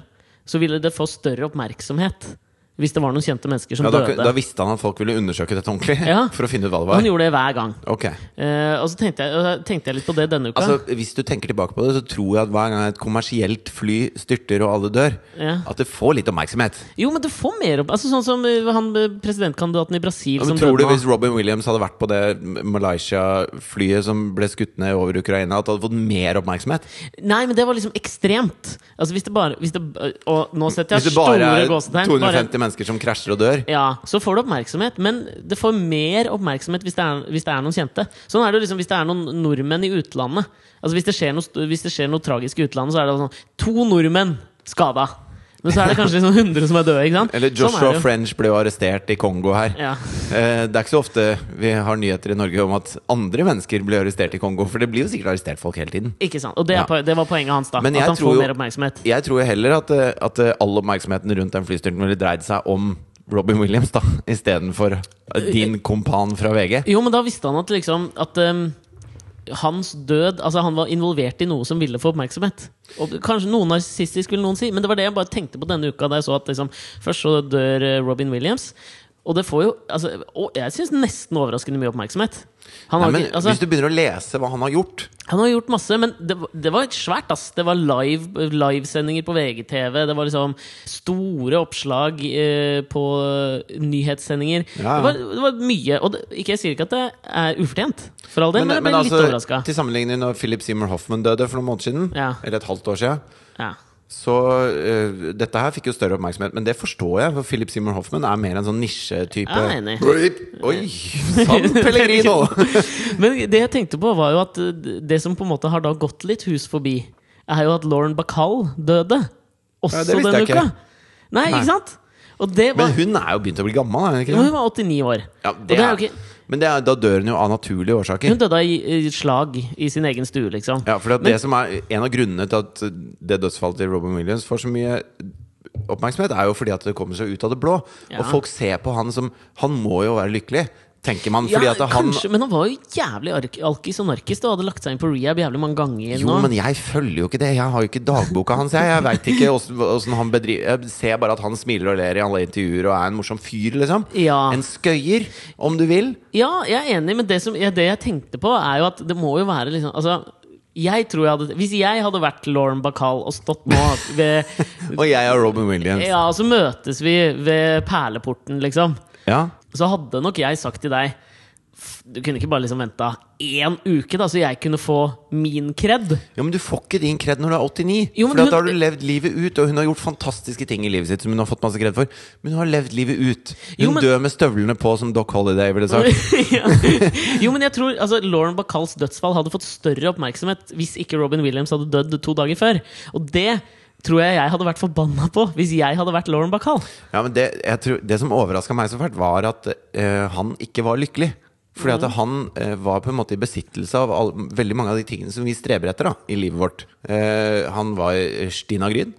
Speaker 1: så ville det få større oppmerksomhet. Hvis det var noen kjente mennesker som
Speaker 2: Ja, da,
Speaker 1: døde.
Speaker 2: da visste han at folk ville undersøke dette ordentlig,
Speaker 1: Ja.
Speaker 2: for å finne ut hva det var?
Speaker 1: Han gjorde det hver gang.
Speaker 2: Ok,
Speaker 1: Uh, og så tenkte jeg, tenkte jeg litt på det denne uka.
Speaker 2: altså Hvis du tenker tilbake på det, så tror jeg at hver gang et kommersielt fly styrter og alle dør,
Speaker 1: Ja.
Speaker 2: at det får litt oppmerksomhet.
Speaker 1: Jo, men det får mer opp altså, Sånn som eh, han eh, presidentkandidaten i Brasil som
Speaker 2: tror du
Speaker 1: døde nå.
Speaker 2: hvis Robin Williams hadde vært på det Malaysia-flyet som ble skutt ned over Ukraina, at det hadde fått mer oppmerksomhet?
Speaker 1: Nei, men det var liksom ekstremt. Altså hvis det bare hvis det, Og nå setter jeg store gåsetegn.
Speaker 2: 250 mennesker som krasjer og dør?
Speaker 1: Ja, så får du oppmerksomhet, men det får mer oppmerksomhet hvis det er, hvis det er noen kjente. Sånn er det liksom hvis det er noen nordmenn i utlandet. Altså Hvis det skjer noe, hvis det skjer noe tragisk i utlandet, så er det sånn To nordmenn skada! Men så er det kanskje liksom 100 som er døde. ikke sant?
Speaker 2: Eller
Speaker 1: Sånn
Speaker 2: Joshua
Speaker 1: sånn.
Speaker 2: French ble jo arrestert i Kongo her.
Speaker 1: Ja.
Speaker 2: Eh, Det er ikke så ofte vi har nyheter i Norge om at andre mennesker blir arrestert i Kongo. For det blir jo sikkert arrestert folk hele tiden.
Speaker 1: Ikke sant? Og det, er det var poenget hans, da.
Speaker 2: Men
Speaker 1: At han får
Speaker 2: jo-
Speaker 1: mer oppmerksomhet.
Speaker 2: Jeg tror jo heller at, eh, at eh, all oppmerksomheten rundt den flystyrten ville dreid seg om Robin Williams, da istedenfor din kompan fra VG.
Speaker 1: Jo, men da visste han at liksom At um, hans død Altså, han var involvert i noe som ville få oppmerksomhet. Og kanskje noe narsissistisk, vil noen si. Men det var det jeg bare tenkte på denne uka da jeg så at liksom Først så dør eh, Robin Williams. Og det får jo altså, Og jeg syns nesten overraskende mye oppmerksomhet. Han
Speaker 2: Nei, men
Speaker 1: ikke, altså,
Speaker 2: Hvis du begynner å lese hva han har gjort
Speaker 1: han har gjort masse, men det, det var svært, ass. Det var live, livesendinger på VGTV. Det var liksom store oppslag eh, på nyhetssendinger.
Speaker 2: Ja.
Speaker 1: Det, var, det var mye. Og det, ikke, jeg sier ikke at det er ufortjent, for all del, men, jeg ble litt overraska.
Speaker 2: altså, til sammenligning når Philip Seymour Hoffman døde for noen måneder siden,
Speaker 1: Ja.
Speaker 2: eller et halvt år siden,
Speaker 1: Ja.
Speaker 2: Så uh, dette her fikk jo større oppmerksomhet. Men det forstår jeg, for Philip Seymour Hoffman er mer en sånn nisjetype.
Speaker 1: Er enig.
Speaker 2: Oi! Sann Pellegrino!
Speaker 1: Men det jeg tenkte på, var jo at eh, det som på en måte har da gått litt hus forbi, er jo at Lauren Bacall døde. Også
Speaker 2: Ja,
Speaker 1: denne uka. Nei,
Speaker 2: Nei.
Speaker 1: ikke sant? Og det var,
Speaker 2: Men hun er jo begynt å bli gammel, er hun ikke
Speaker 1: det? hun var 89 år.
Speaker 2: Ja,
Speaker 1: Og
Speaker 2: det
Speaker 1: det er
Speaker 2: er,
Speaker 1: jo ikke
Speaker 2: men det er, da dør hun jo av naturlige årsaker.
Speaker 1: Hun døde av slag i sin egen stue, liksom.
Speaker 2: Ja, for det som er En av grunnene til at det dødsfallet til Robin Williams får så mye oppmerksomhet, er jo fordi at det kommer seg ut av det blå.
Speaker 1: Ja.
Speaker 2: Og folk ser på han som Han må jo være lykkelig, tenker man.
Speaker 1: Ja,
Speaker 2: han
Speaker 1: kanskje, men han var jo jævlig alkis og narkis og hadde lagt seg inn på rehab jævlig mange ganger.
Speaker 2: Jo,
Speaker 1: nå.
Speaker 2: men jeg følger jo ikke det. Jeg har jo ikke dagboka hans. Jeg, jeg veit ikke åssen han bedriver Jeg ser bare at han smiler og ler i alle intervjuer og er en morsom fyr, liksom.
Speaker 1: Ja.
Speaker 2: En skøyer, om du vil.
Speaker 1: Ja, jeg er enig, men det, som, det jeg tenkte på, er jo at det må jo være liksom Altså, jeg tror jeg hadde Hvis jeg hadde vært Lauren Bacall og stått nå ved
Speaker 2: Og jeg er Robin Williams.
Speaker 1: Ja, så møtes vi ved perleporten, liksom.
Speaker 2: Ja.
Speaker 1: Så hadde nok jeg sagt til deg Du kunne ikke bare liksom venta én uke, da, så jeg kunne få min kred?
Speaker 2: Ja, Men du får ikke din kred når du er 89.
Speaker 1: Jo,
Speaker 2: for
Speaker 1: hun-
Speaker 2: da har du levd livet ut, og hun har gjort fantastiske ting i livet sitt som hun har fått masse kred for. Men hun har levd livet ut. Hun
Speaker 1: Jo, men-
Speaker 2: dør med støvlene på, som Doc Holiday ville sagt.
Speaker 1: ja. Jo, men jeg tror altså, Lauren Bacalls dødsfall hadde fått større oppmerksomhet hvis ikke Robin Williams hadde dødd to dager før. Og det tror jeg jeg hadde vært forbanna på hvis jeg hadde vært Lauren Bacall.
Speaker 2: Ja, men det, jeg tror, det som overraska meg så fælt, var at uh, han ikke var lykkelig. Fordi
Speaker 1: Mm.
Speaker 2: at han eh, var på en måte i besittelse av all, veldig mange av de tingene som vi streber etter da, i livet vårt. Eh, han var Stina Gryn.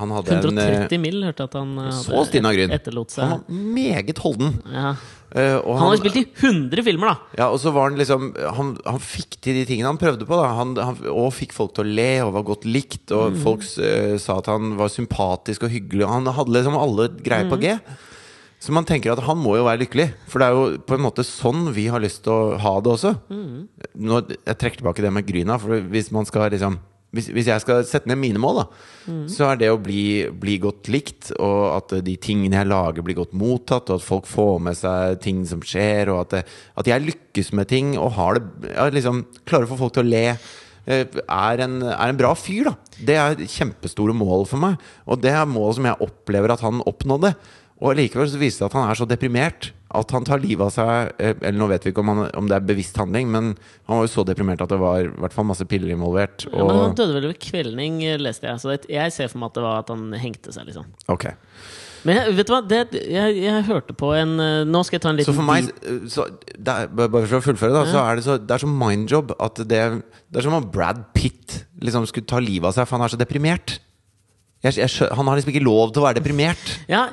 Speaker 2: Han hadde en eh,
Speaker 1: 130 mill. hørte jeg at han eh,
Speaker 2: Så Stina Gryn.
Speaker 1: etterlot
Speaker 2: Han var meget holden.
Speaker 1: Ja.
Speaker 2: Eh, og
Speaker 1: Han har spilt i 100 filmer, da!
Speaker 2: Ja, og så var han liksom Han, han fikk til de tingene han prøvde på. Da. Han, han, og fikk folk til å le og var godt likt. Og folk uh, sa at han var sympatisk og hyggelig. Han hadde liksom alle greier på G. Så man tenker at han må jo være lykkelig. For det er jo på en måte sånn vi har lyst til å ha det også. Nå, jeg trekker tilbake det med Gryna. For hvis man skal liksom hvis, hvis jeg skal sette ned mine mål, da, så er det å bli, bli godt likt, og at de tingene jeg lager, blir godt mottatt, og at folk får med seg ting som skjer, og at, det, at jeg lykkes med ting og har det ja, liksom, Klarer å få folk til å le. eh, Er en, er en bra fyr, da. Det er kjempestore mål for meg. Og det er mål som jeg opplever at han oppnådde. Og likevel så viser det at han er så deprimert at han tar livet av seg eh, Eller nå vet vi ikke om, han, om det er bevisst handling, men han var jo så deprimert at det var i hvert fall masse piller involvert.
Speaker 1: Ja, men han døde vel ved kvelning, eh, leste jeg. Så jeg ser for meg at det var at han hengte seg, liksom.
Speaker 2: ok
Speaker 1: Men jeg, vet du hva, det, jeg, jeg hørte på en eh, Nå skal jeg ta en
Speaker 2: Så
Speaker 1: liten
Speaker 2: for meg så, er, Bare for å fullføre, da, så er det så, det er så mindjob at det, det er som om Brad Pitt liksom skulle ta livet av seg, for han er så deprimert. Jeg, jeg, Han har liksom ikke lov til å være deprimert.
Speaker 1: Ja,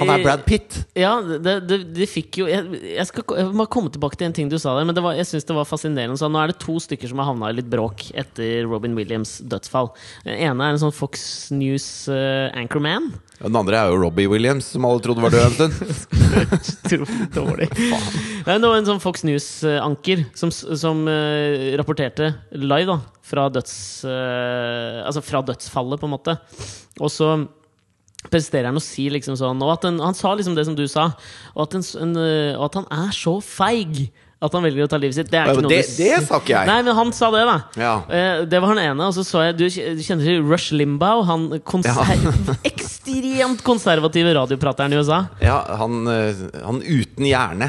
Speaker 2: Han er Brad Pitt.
Speaker 1: Ja, det, det, det fikk jo jeg, jeg, skal, jeg må komme tilbake til en ting du sa der, men det var, jeg synes det var fascinerende. Så nå er det to stykker som har havna i litt bråk etter Robin Williams' dødsfall. Den ene er en sånn Fox News uh, anchorman.
Speaker 2: Den andre er jo Robbie Williams, som alle trodde var død en stund.
Speaker 1: Dårlig. Det var en sånn Fox News-anker som, som uh, rapporterte live da fra, døds, uh, altså fra dødsfallet, på en måte. Og så presterer han å si liksom sånn og at en, Han sa liksom det som du sa, og at, en, en, eh, og at han er så feig at han velger å ta livet sitt. Det er ikke noe
Speaker 2: det, det sa ikke jeg.
Speaker 1: Nei, men han sa det, da.
Speaker 2: Ja.
Speaker 1: Eh, det var han ene. Og så så jeg Du kjenner til Rush Limbaugh? Han konser ekstremt konservative radioprateren i USA.
Speaker 2: Ja, han, eh, han uten hjerne.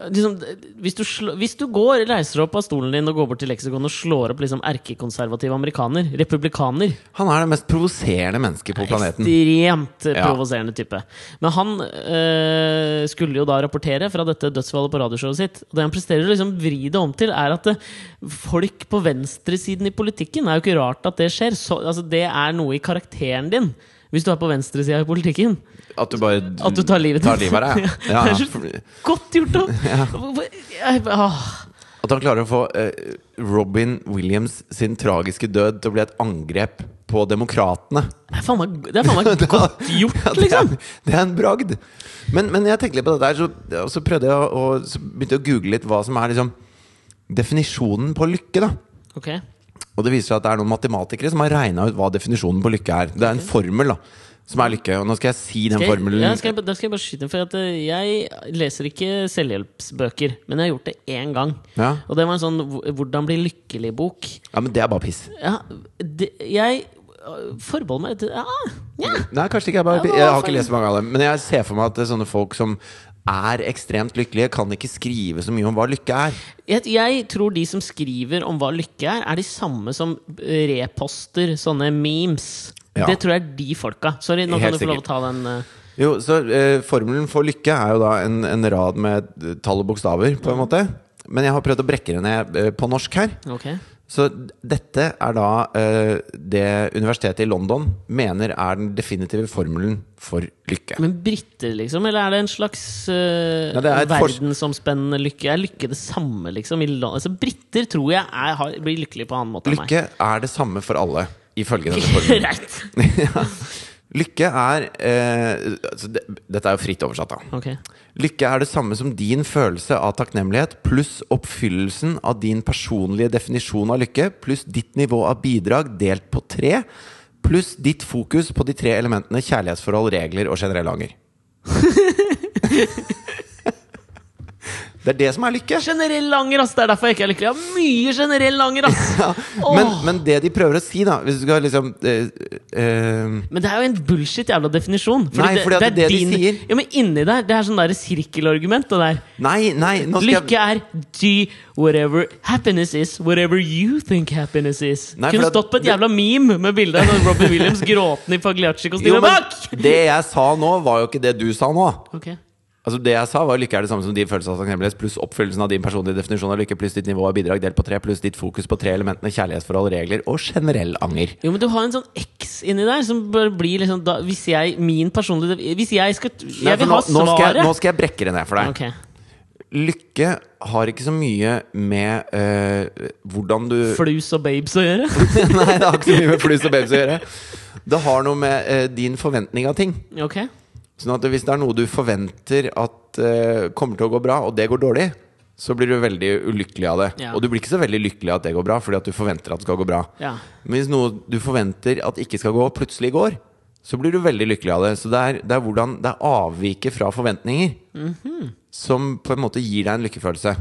Speaker 1: Ja, Liksom, hvis, du slå, hvis du går, reiser opp av stolen din og går bort til leksikon og slår opp liksom erkekonservativ amerikaner, republikaner
Speaker 2: Han er det mest provoserende mennesket på planeten.
Speaker 1: Ekstremt
Speaker 2: Ja.
Speaker 1: provoserende type. Men han øh, skulle jo da rapportere fra dette dødsfallet på radioshowet sitt. Og det han presterer å liksom vri det om til, er at det, folk på venstresiden i politikken Det er jo ikke rart at det skjer. Så, altså, det er noe i karakteren din. Hvis du er på venstresida i politikken.
Speaker 2: At du bare
Speaker 1: At du tar livet
Speaker 2: tar livet av deg. Ja.
Speaker 1: Det er så godt gjort! Jeg, ah.
Speaker 2: At han klarer å få eh, Robin Williams sin tragiske død til å bli et angrep på demokratene.
Speaker 1: Det er faen meg, er faen meg godt gjort,
Speaker 2: Ja, det,
Speaker 1: liksom!
Speaker 2: er, det er en bragd. Men, men jeg tenkte litt på det der, så, så prøvde jeg å, begynte å google litt hva som er liksom definisjonen på lykke. da
Speaker 1: Ok,
Speaker 2: Og det viser seg at det er noen matematikere som har regna ut hva definisjonen på lykke er. Det er en formel da som er lykke. Og nå skal jeg si den
Speaker 1: Skal jeg,
Speaker 2: formelen.
Speaker 1: ja, skal jeg, da skal jeg bare skyte inn, for at eh, jeg leser ikke selvhjelpsbøker. Men jeg har gjort det én gang.
Speaker 2: Ja.
Speaker 1: Og det var en sånn 'Hvordan bli lykkelig'-bok.
Speaker 2: ja, men det er bare piss.
Speaker 1: Ja, det, jeg forbeholder meg ja, ja.
Speaker 2: Nei, kanskje ikke. Jeg, bare, jeg har ikke lest mange av dem. Men jeg ser for meg at det er sånne folk som er ekstremt lykkelige, kan ikke skrive så mye om hva lykke er.
Speaker 1: Jeg, tror de som skriver om hva lykke er, er de samme som reposter sånne memes.
Speaker 2: Ja.
Speaker 1: Det tror jeg er de folka. Sorry, nå
Speaker 2: Helt
Speaker 1: kan du få lov å ta den. Uh...
Speaker 2: Jo, så uh, Formelen for lykke er jo da en, en rad med tall og bokstaver, på en måte. Men jeg har prøvd å brekke det ned eh, på norsk her.
Speaker 1: ok
Speaker 2: Så dette er da uh, det universitetet i London mener er den definitive formelen for lykke.
Speaker 1: Men briter, liksom? Eller er det en slags uh,
Speaker 2: Ja, er
Speaker 1: verdensomspennende lykke? Er lykke det samme, liksom? I altså, briter tror jeg er, har, blir lykkelige på en annen måte
Speaker 2: Lykke er det samme for alle, ifølge denne formelen.
Speaker 1: Greit.
Speaker 2: Lykke er eh, altså det, Dette er jo fritt oversatt, da.
Speaker 1: Okay.
Speaker 2: Lykke er det samme som din følelse av takknemlighet pluss oppfyllelsen av din personlige definisjon av lykke pluss ditt nivå av bidrag delt på tre pluss ditt fokus på de tre elementene kjærlighetsforhold, regler og generell anger. Det er det som er lykke.
Speaker 1: Generell anger, ass! Det er derfor jeg ikke er lykkelig. Jeg har mye generell anger, ass!
Speaker 2: Men,
Speaker 1: oh.
Speaker 2: men det de prøver å si, da Hvis du skal liksom eh, eh,
Speaker 1: Men det er jo en bullshit jævla definisjon.
Speaker 2: Nei, fordi det, det de sier-
Speaker 1: Ja, men inni der, det er sånn der sirkelargument. Det der.
Speaker 2: Nei, nei, jeg
Speaker 1: Lykke er do whatever happiness is, whatever you think happiness is.
Speaker 2: Nei,
Speaker 1: Kunne stått på et
Speaker 2: det-
Speaker 1: jævla meme med bilde av Robin Williams gråtende i
Speaker 2: Jo,
Speaker 1: Pagliacci-kostyme bak!
Speaker 2: det jeg sa nå, var jo ikke det du sa nå.
Speaker 1: Ok.
Speaker 2: Altså Det jeg sa, var lykke er det samme som din følelse av takknemlighet pluss oppfyllelsen av din personlige definisjon av lykke pluss ditt nivå av bidrag delt på tre pluss ditt fokus på tre elementene kjærlighetsforhold, regler og generell anger.
Speaker 1: Jo, men du har en sånn X inni der som bør bli liksom da, Hvis jeg Min personlige Hvis jeg skal Jeg vil
Speaker 2: nå,
Speaker 1: ha
Speaker 2: nå, skal jeg,
Speaker 1: svaret!
Speaker 2: nå skal jeg brekke det ned for deg.
Speaker 1: Okay.
Speaker 2: Lykke har ikke så mye med eh, hvordan du
Speaker 1: Flus og babes å gjøre?
Speaker 2: Nei, det har ikke så mye med flus og babes å gjøre. Det har noe med eh, din forventning av ting.
Speaker 1: Ok.
Speaker 2: Sånn at hvis det er noe du forventer at uh, kommer til å gå bra, og det går dårlig, så blir du veldig ulykkelig av det.
Speaker 1: Ja.
Speaker 2: Og du blir ikke så veldig lykkelig av at det går bra, fordi at du forventer at det skal gå bra.
Speaker 1: Ja.
Speaker 2: Men hvis noe du forventer at ikke skal gå, plutselig går, så blir du veldig lykkelig av det. Så det er, det er hvordan Det er avviket fra forventninger
Speaker 1: Mhm.
Speaker 2: som på en måte gir deg en lykkefølelse.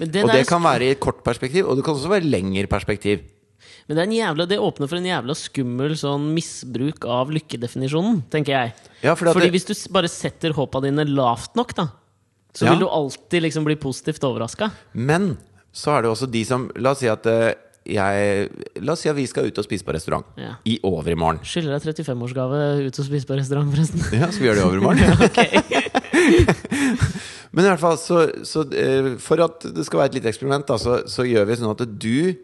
Speaker 2: Og det kan være i et kort perspektiv, og det kan også være lengre perspektiv.
Speaker 1: Men det, jævla, det åpner for en jævla skummel sånn misbruk av lykkedefinisjonen, tenker jeg.
Speaker 2: Ja, fordi
Speaker 1: Fordi
Speaker 2: det-
Speaker 1: hvis du bare setter håpa dine lavt nok, da, så
Speaker 2: Ja.
Speaker 1: vil du alltid liksom bli positivt overraska.
Speaker 2: Men så er det også de som La oss si at eh, jeg La oss si at vi skal ut og spise på restaurant
Speaker 1: Ja.
Speaker 2: i overmorgen.
Speaker 1: Skylder deg 35-årsgave ut og spise på restaurant, forresten.
Speaker 2: Ja, skal vi gjøre det i overmorgen? Men i hvert fall, så, så eh, for at det skal være et lite eksperiment, da, så, så gjør vi sånn at du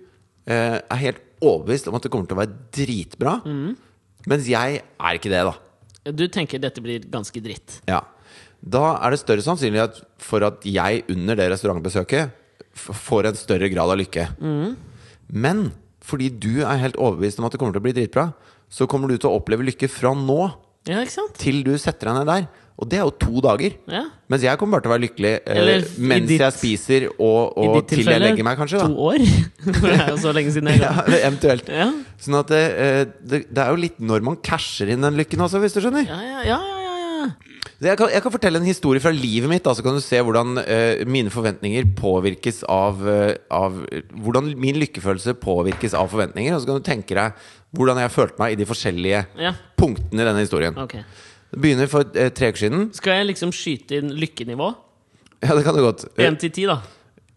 Speaker 2: eh, er helt overbevist om at det kommer til å være dritbra. Mens jeg er ikke det, da.
Speaker 1: Du tenker dette blir ganske dritt.
Speaker 2: Ja. Da er det større sannsynlighet for at jeg under det restaurantbesøket f- får en større grad av lykke. Men fordi du er helt overbevist om at det kommer til å bli dritbra, så kommer du til å oppleve lykke fra nå
Speaker 1: Ja, ikke sant?
Speaker 2: til du setter deg ned der. Og det er jo to dager.
Speaker 1: Ja.
Speaker 2: Mens jeg kommer bare til å være lykkelig eh, mens
Speaker 1: ditt-
Speaker 2: jeg spiser, og, og til jeg legger meg, kanskje.
Speaker 1: to år. For det er jo så lenge siden jeg
Speaker 2: ja,
Speaker 1: ga.
Speaker 2: eller Eventuelt.
Speaker 1: Ja.
Speaker 2: Sånn at det, eh, det, det er jo litt når man casher inn den lykken også, hvis du skjønner.
Speaker 1: Ja, ja, ja, ja, ja, ja.
Speaker 2: Jeg kan, jeg kan fortelle en historie fra livet mitt, da, så kan du se hvordan uh, mine forventninger påvirkes av, uh, av Hvordan min lykkefølelse påvirkes av forventninger. Og så kan du tenke deg hvordan jeg følte meg i de forskjellige
Speaker 1: Ja.
Speaker 2: punktene i denne historien.
Speaker 1: Ok.
Speaker 2: Begynner for eh, tre uker siden.
Speaker 1: Skal jeg liksom skyte inn lykkenivå?
Speaker 2: Ja, det kan du godt. Eh,
Speaker 1: Én til ti, da.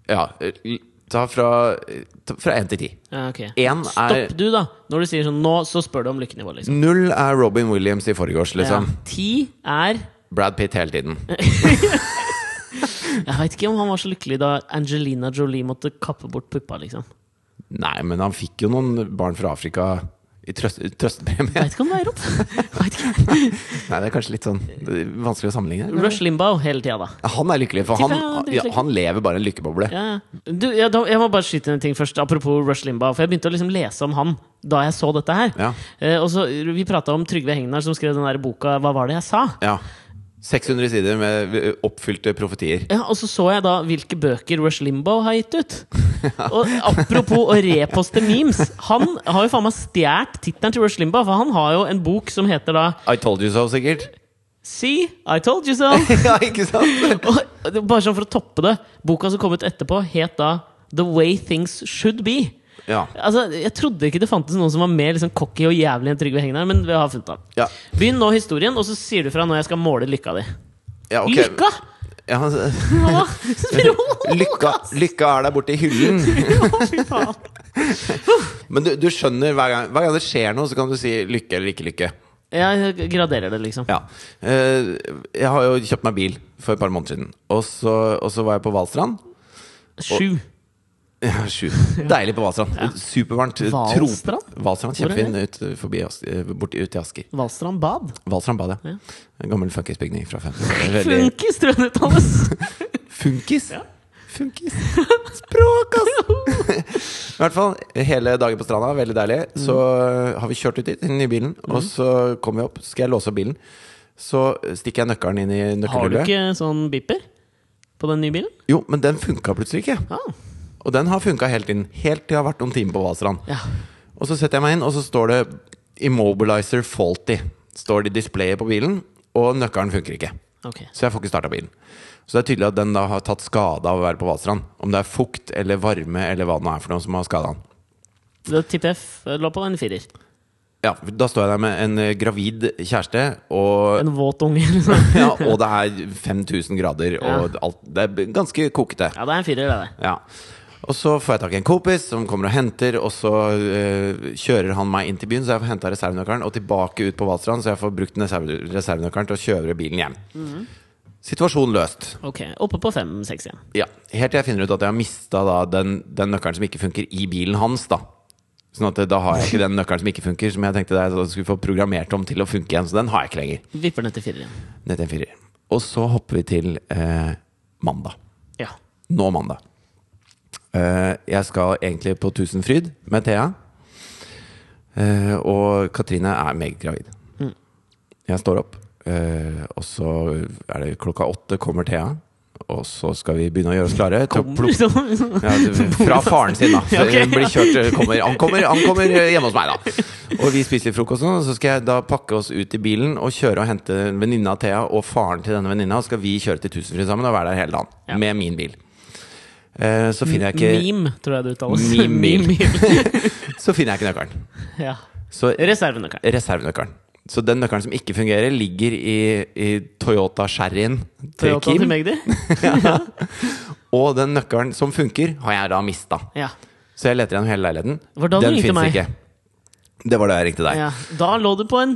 Speaker 2: ja, eh, ta fra, eh, ta fra én til ti.
Speaker 1: Ja, ok.
Speaker 2: Én er
Speaker 1: Stopp du, da. Når du sier sånn nå, så spør du om lykkenivå, liksom.
Speaker 2: Null er Robin Williams i forgårs,
Speaker 1: Ja.
Speaker 2: liksom.
Speaker 1: Ti er
Speaker 2: Brad Pitt hele tiden.
Speaker 1: Jeg veit ikke om han var så lykkelig da Angelina Jolie måtte kappe bort puppa, liksom.
Speaker 2: Nei, men han fikk jo noen barn fra Afrika i trøst, trøstepremie.
Speaker 1: Veit ikke om det er rått.
Speaker 2: Nei, det er kanskje litt sånn det er vanskelig å sammenligne.
Speaker 1: Rush Limbaugh hele tida, da.
Speaker 2: Ja, Han er lykkelig, for han,
Speaker 1: Ja, han er
Speaker 2: lever bare en lykkeboble.
Speaker 1: Ja, ja. Du, ja, da, jeg må bare skyte inn en ting først, apropos Rush Limbaugh. For jeg begynte å liksom lese om han da jeg så dette her.
Speaker 2: Ja.
Speaker 1: Eh, og så, Vi prata om Trygve Hegnar som skrev den der boka 'Hva var det jeg sa?'
Speaker 2: Ja. 600 sider med oppfylte profetier.
Speaker 1: Ja, Og så så jeg da hvilke bøker Rush Limbaugh har gitt ut. Og apropos å reposte memes. Han har jo faen meg stjålet tittelen til Rush Limbaugh, for han har jo en bok som heter da
Speaker 2: I told you so, sikkert.
Speaker 1: See, I told you so!
Speaker 2: ja, ikke sant?
Speaker 1: Og bare sånn for å toppe det, boka som kom ut etterpå, het da The Way Things Should Be.
Speaker 2: Ja.
Speaker 1: Altså, Jeg trodde ikke det fantes noen som var mer liksom cocky og jævlig enn Trygve Hegnar, men vi har funnet ham.
Speaker 2: Ja.
Speaker 1: Begynn nå historien, og så sier du fra når jeg skal måle lykka di.
Speaker 2: ja okay.
Speaker 1: Lykka?!
Speaker 2: Ja, lykka, lykka er der borte i hyllen. Men du, du skjønner, hver gang, hver gang det skjer noe, så kan du si lykke eller ikke lykke.
Speaker 1: Jeg graderer det, liksom.
Speaker 2: Ja. Eh, Jeg har jo kjøpt meg bil for et par måneder siden. Og så, og så var jeg på Valstrand.
Speaker 1: Sju.
Speaker 2: Ja, sju. Deilig på Valstrand. Supervarmt.
Speaker 1: Valstrand?
Speaker 2: Valstrand, Kjempefin ut forbi eh, borti ut til Asker.
Speaker 1: Valstrand bad.
Speaker 2: Valstrand bad, ja.
Speaker 1: Ja.
Speaker 2: En gammel funkisbygning fra 50 Veldig
Speaker 1: Funkis, tror jeg det uttales!
Speaker 2: Funkis? Ja. Funkis. Språk, ass! I hvert fall hele dagen på stranda, veldig deilig. Så øh, har vi kjørt ut dit, inn i bilen, og så kommer vi opp. Så skal jeg låse opp bilen. Så stikker jeg nøkkelen inn i
Speaker 1: Har du ikke sånn beeper på den nye bilen?
Speaker 2: Jo, men den funka plutselig ikke.
Speaker 1: Ah,
Speaker 2: Og den har funka helt inn. Helt til jeg har vært noen timer på Hvalstrand.
Speaker 1: ja.
Speaker 2: Og så setter jeg meg inn, og så står det 'Immobilizer faulty'. Står det i displayet på bilen, og nøkkelen funker ikke.
Speaker 1: Ok.
Speaker 2: Så jeg får ikke starta bilen. Så det er tydelig at den da har tatt skade av å være på Hvalstrand. Om det er fukt eller varme eller hva det nå er for noe som har skada den.
Speaker 1: Da tipper jeg lå på en firer.
Speaker 2: Ja, da står jeg der med en eh, gravid kjæreste, og,
Speaker 1: En våt unge.
Speaker 2: Ja, og det er 5000 grader, og alt, det er ganske kokete.
Speaker 1: Ja, det er en firer, det der.
Speaker 2: Ja. Og så får jeg tak i en kompis som kommer og henter, og så eh, kjører han meg inn til byen, så jeg får henta reservenøkkelen, og tilbake ut på Valstrand, så jeg får brukt reserve- reservenøkkelen til å kjøre bilen hjem. Situasjon løst.
Speaker 1: Ok, Oppe på fem-seks igjen.
Speaker 2: Ja, Helt til jeg finner ut at jeg har mista den, den nøkkelen som ikke funker i bilen hans. Da Sånn at eh, da har jeg ikke den nøkkelen som ikke funker, som jeg tenkte jeg skulle få programmert om til å funke igjen. Så den har jeg ikke lenger.
Speaker 1: Vipper ned til firer igjen.
Speaker 2: Ned til en firer. Og så hopper vi til eh, mandag.
Speaker 1: Ja.
Speaker 2: Nå mandag. Eh, jeg skal egentlig på Tusenfryd med Thea. Eh, og Katrine er meget gravid.
Speaker 1: Mm.
Speaker 2: Jeg står opp, eh, og så er det klokka åtte kommer Thea. Og så skal vi begynne å gjøre oss klare
Speaker 1: sånn.
Speaker 2: ja, Fra faren sin, da. Kjørt, kommer, han, kommer, han kommer hjemme hos meg, da. Og vi spiser litt frokost, og så skal jeg da pakke oss ut i bilen og kjøre og hente venninna Thea og faren til denne venninna. Og skal vi kjøre til Tusenfryd sammen og være der hele dagen.
Speaker 1: Ja.
Speaker 2: Med min bil. Eh, så finner jeg ikke
Speaker 1: Meme, tror jeg det uttales.
Speaker 2: Meme, meme.
Speaker 1: Meme-bil.
Speaker 2: Så finner jeg ikke nøkkelen.
Speaker 1: ja. Reservenøkkelen.
Speaker 2: reservenøkkelen. Så den nøkkelen som ikke fungerer, ligger i, i Toyota Sherryen til
Speaker 1: Toyota til
Speaker 2: Kim.
Speaker 1: Magdi.
Speaker 2: Og den nøkkelen som funker, har jeg da mista.
Speaker 1: Ja.
Speaker 2: Så jeg leter gjennom hele leiligheten. Den
Speaker 1: fins
Speaker 2: ikke. Det var da jeg ringte deg.
Speaker 1: ja. Da lå du på en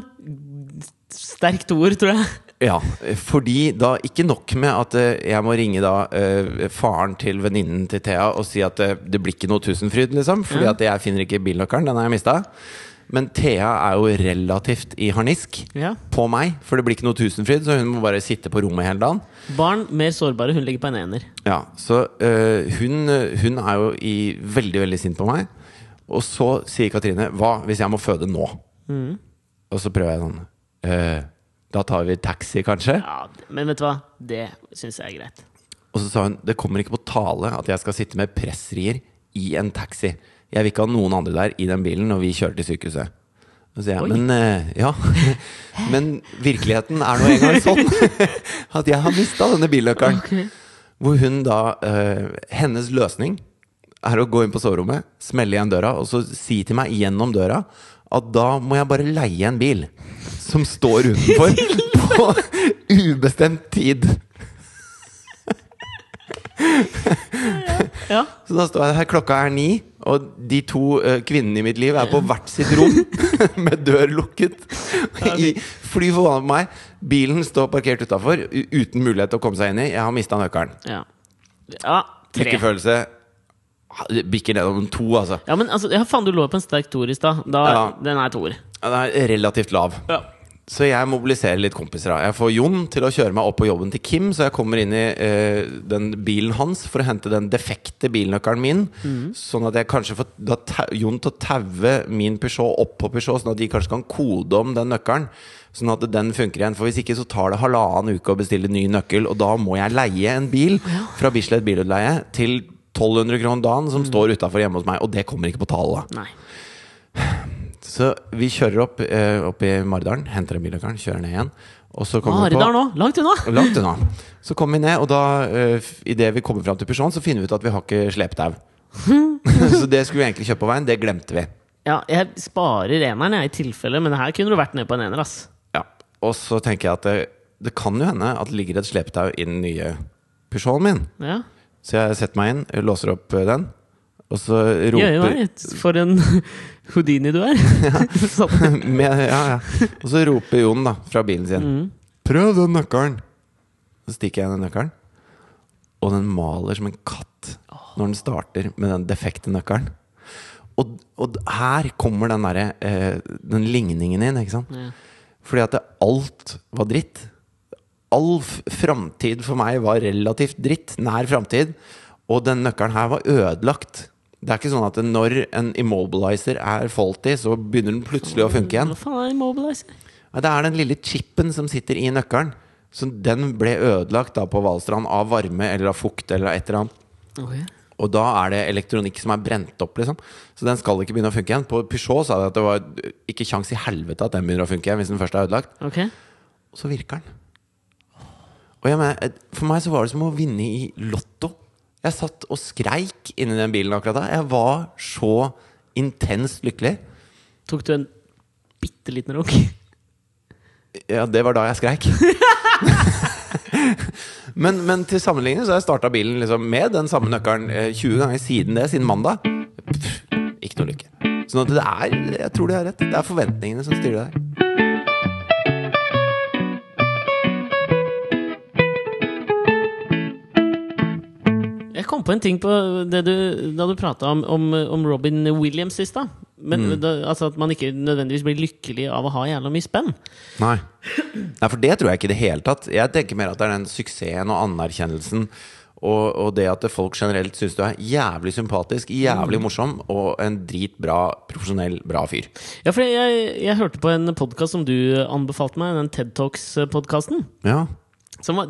Speaker 1: sterkt ord, tror jeg.
Speaker 2: Ja, fordi da ikke nok med at eh, jeg må ringe da eh, faren til venninnen til Thea og si at eh, det blir ikke noe Tusenfryd, liksom. Fordi at jeg finner ikke bilnøkkelen, den har jeg mista. Men Thea er jo relativt i harnisk
Speaker 1: Ja.
Speaker 2: på meg, for det blir ikke noe Tusenfryd, så hun må bare sitte på rommet hele dagen.
Speaker 1: Barn mer sårbare. Hun ligger på en ener.
Speaker 2: Ja, Så øh, hun, hun er jo i veldig, veldig sint på meg. Og så sier Katrine 'Hva hvis jeg må føde nå?' Og så prøver jeg sånn «Øh, Da tar vi taxi, kanskje?
Speaker 1: Ja, men vet du hva? Det syns jeg er greit.
Speaker 2: Og så sa hun det kommer ikke på tale at jeg skal sitte med pressrier i en taxi. Jeg vil ikke ha noen andre der i den bilen når vi kjører til sykehuset. Og så sier jeg,
Speaker 1: Oi.
Speaker 2: men eh, ja Men virkeligheten er nå engang sånn at jeg har mista denne bilnøkkelen. Hvor hun da eh, Hennes løsning er å gå inn på soverommet, smelle igjen døra og så si til meg gjennom døra at da må jeg bare leie en bil som står utenfor på ubestemt tid.
Speaker 1: Ja.
Speaker 2: Så da står jeg her, klokka er ni, og de to eh, kvinnene i mitt liv er på hvert sitt rom med dør lukket. I fly forbanna på meg. Bilen står parkert utafor uten mulighet til å komme seg inn i. Jeg har mista nøkkelen.
Speaker 1: Ja. ja tre.
Speaker 2: Bikker nedom to, altså.
Speaker 1: Ja, men altså, ja, faen, du lå på en sterk toer i stad.
Speaker 2: Ja.
Speaker 1: Den er toer.
Speaker 2: Ja, Den er relativt lav.
Speaker 1: Ja.
Speaker 2: Så jeg mobiliserer litt kompiser. da. Jeg får Jon til å kjøre meg opp på jobben til Kim, så jeg kommer inn i eh, den bilen hans for å hente den defekte bilnøkkelen min. Sånn at jeg kanskje får da, Jon til å taue min Peugeot opp på Peugeot, sånn at de kanskje kan kode om den nøkkelen. Sånn at den funker igjen. For hvis ikke så tar det halvannen uke å bestille ny nøkkel, og da må jeg leie en bil fra Bislett Bilutleie til 1200 kroner dagen som står utafor hjemme hos meg, og det kommer ikke på tale.
Speaker 1: Nei.
Speaker 2: Så vi kjører opp, eh, opp i Maridalen, henter en bilnøkkelen, kjører ned igjen. Og så kommer vi på
Speaker 1: Langt unna!
Speaker 2: Langt unna. Så kommer vi ned, og da eh, idet vi kommer fram til Peugeot, så finner vi ut at vi har ikke slepetau. så det skulle vi egentlig kjøpe på veien. Det glemte vi.
Speaker 1: Ja, jeg sparer eneren, jeg, i tilfelle, men her kunne du vært nede på en ener, ass.
Speaker 2: Ja. Og så tenker jeg at det, det kan jo hende at det ligger et slepetau i den nye Peugeoten min.
Speaker 1: Ja.
Speaker 2: Så jeg setter meg inn, låser opp eh, den, og så
Speaker 1: Jøye
Speaker 2: roper
Speaker 1: meg, for en Houdini du er. Sånn.
Speaker 2: med, ja, ja. Og så roper Jon da fra bilen sin
Speaker 1: Mm.
Speaker 2: Prøv den nøkkelen! Så stikker jeg den nøkkelen, og den maler som en katt når den starter med den defekte nøkkelen. Og, og her kommer den, derre, eh, den ligningen inn, ikke sant?
Speaker 1: Ja.
Speaker 2: Fordi at det, alt var dritt. All framtid for meg var relativt dritt. Nær framtid. Og den nøkkelen her var ødelagt. Det er ikke sånn at når en immobilizer er faulty, så begynner den plutselig å funke igjen.
Speaker 1: Hva faen er immobilizer?
Speaker 2: Det er den lille chipen som sitter i nøkkelen. Så den ble ødelagt da på Valstrand av varme eller av fukt eller av et eller annet.
Speaker 1: Ok.
Speaker 2: Og da er det elektronikk som er brent opp, liksom. Så den skal ikke begynne å funke igjen. På Peugeot sa de at det var ikke kjangs i helvete at den begynner å funke igjen hvis den først er ødelagt.
Speaker 1: Okay.
Speaker 2: Og så virker den. Mener, for meg så var det som å vinne i Lotto. Jeg satt og skreik inni den bilen akkurat da. Jeg var så intenst lykkelig.
Speaker 1: Tok du en bitte liten runk?
Speaker 2: Ja, det var da jeg skreik. men, men til sammenligning så har jeg starta bilen liksom med den samme nøkkelen eh, 20 ganger siden det, siden mandag. Pff, ikke noe lykke. Sånn at det er Jeg tror de har rett. Det er forventningene som styrer deg.
Speaker 1: Kom på en ting på det du, da du prata om, om, om Robin Williams i stad. Men
Speaker 2: Mm.
Speaker 1: altså At man ikke nødvendigvis blir lykkelig av å ha jævla mye spenn.
Speaker 2: Nei. Nei, for det tror jeg ikke i det hele tatt. Jeg tenker mer at det er den suksessen og anerkjennelsen og, og det at folk generelt syns du er jævlig sympatisk, jævlig morsom og en dritbra, profesjonell, bra fyr.
Speaker 1: Ja, for jeg, jeg hørte på en podkast som du anbefalte meg, den TED Talks-podkasten.
Speaker 2: Ja.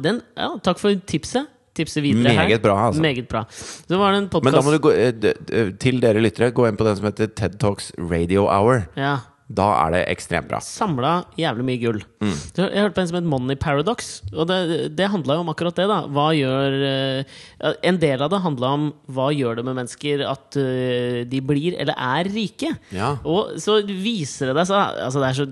Speaker 1: Den, ja, takk for tipset. Tipset videre her.
Speaker 2: Meget bra, altså.
Speaker 1: Meget bra. Så var det en
Speaker 2: Men da må du gå, eh, til dere lyttere, gå inn på den som heter TED Talks Radio Hour.
Speaker 1: ja,
Speaker 2: Da er det ekstremt bra.
Speaker 1: Samla jævlig mye gull.
Speaker 2: Mm.
Speaker 1: Så Jeg hørte på en som het Money Paradox. Og det, det handla jo om akkurat det. da Hva gjør eh, En del av det handla om hva gjør det med mennesker at eh, de blir eller er rike.
Speaker 2: Ja.
Speaker 1: Og så viser det seg altså Det er så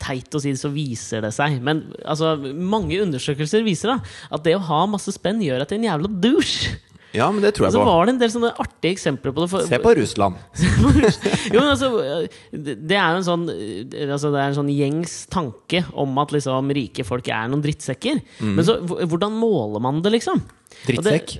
Speaker 1: teit å si det, så viser det seg. Men altså, mange undersøkelser viser da at det å ha masse spenn gjør at det er en jævla douche.
Speaker 2: Ja, men det tror
Speaker 1: Og
Speaker 2: jeg
Speaker 1: så var det en del sånne artige eksempler på det. For,
Speaker 2: Se på Russland.
Speaker 1: jo, men altså Det er jo en sånn altså, Det er en sånn gjengs tanke om at liksom rike folk er noen drittsekker. Men så, hvordan måler man det, liksom? Og
Speaker 2: Drittsekk.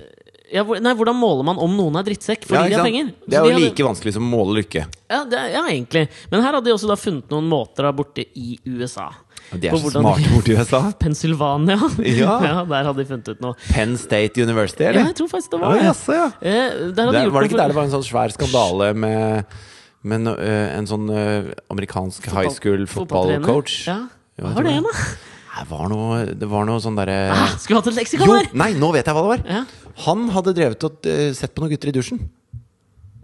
Speaker 1: ja, nei, hvordan måler man om noen er drittsekk fordi
Speaker 2: Ja,
Speaker 1: de har penger?
Speaker 2: Det
Speaker 1: er
Speaker 2: er
Speaker 1: de
Speaker 2: jo
Speaker 1: hadde-
Speaker 2: like vanskelig som å måle lykke.
Speaker 1: ja, det, er- ja, egentlig. Men her hadde de også da funnet noen måter borte i USA.
Speaker 2: De er så smarte
Speaker 1: bort
Speaker 2: borti USA.
Speaker 1: Pennsylvania.
Speaker 2: Ja.
Speaker 1: Der hadde de funnet ut noe.
Speaker 2: Penn State University,
Speaker 1: Ja, jeg tror faktisk det var det.
Speaker 2: jaså, ja.
Speaker 1: Eh, der hadde de gjort
Speaker 2: var det ikke der det var en sånn svær skandale med, med eh, en sånn uh, amerikansk high school fotballcoach?
Speaker 1: Ja. Hva var det, da?
Speaker 2: Det var noe, det var noe sånn derre
Speaker 1: Ah, skulle hatt et leksikon her?
Speaker 2: Nei, nå vet jeg hva det var!
Speaker 1: Ja.
Speaker 2: Han hadde drevet og uh, sett på noen gutter i dusjen.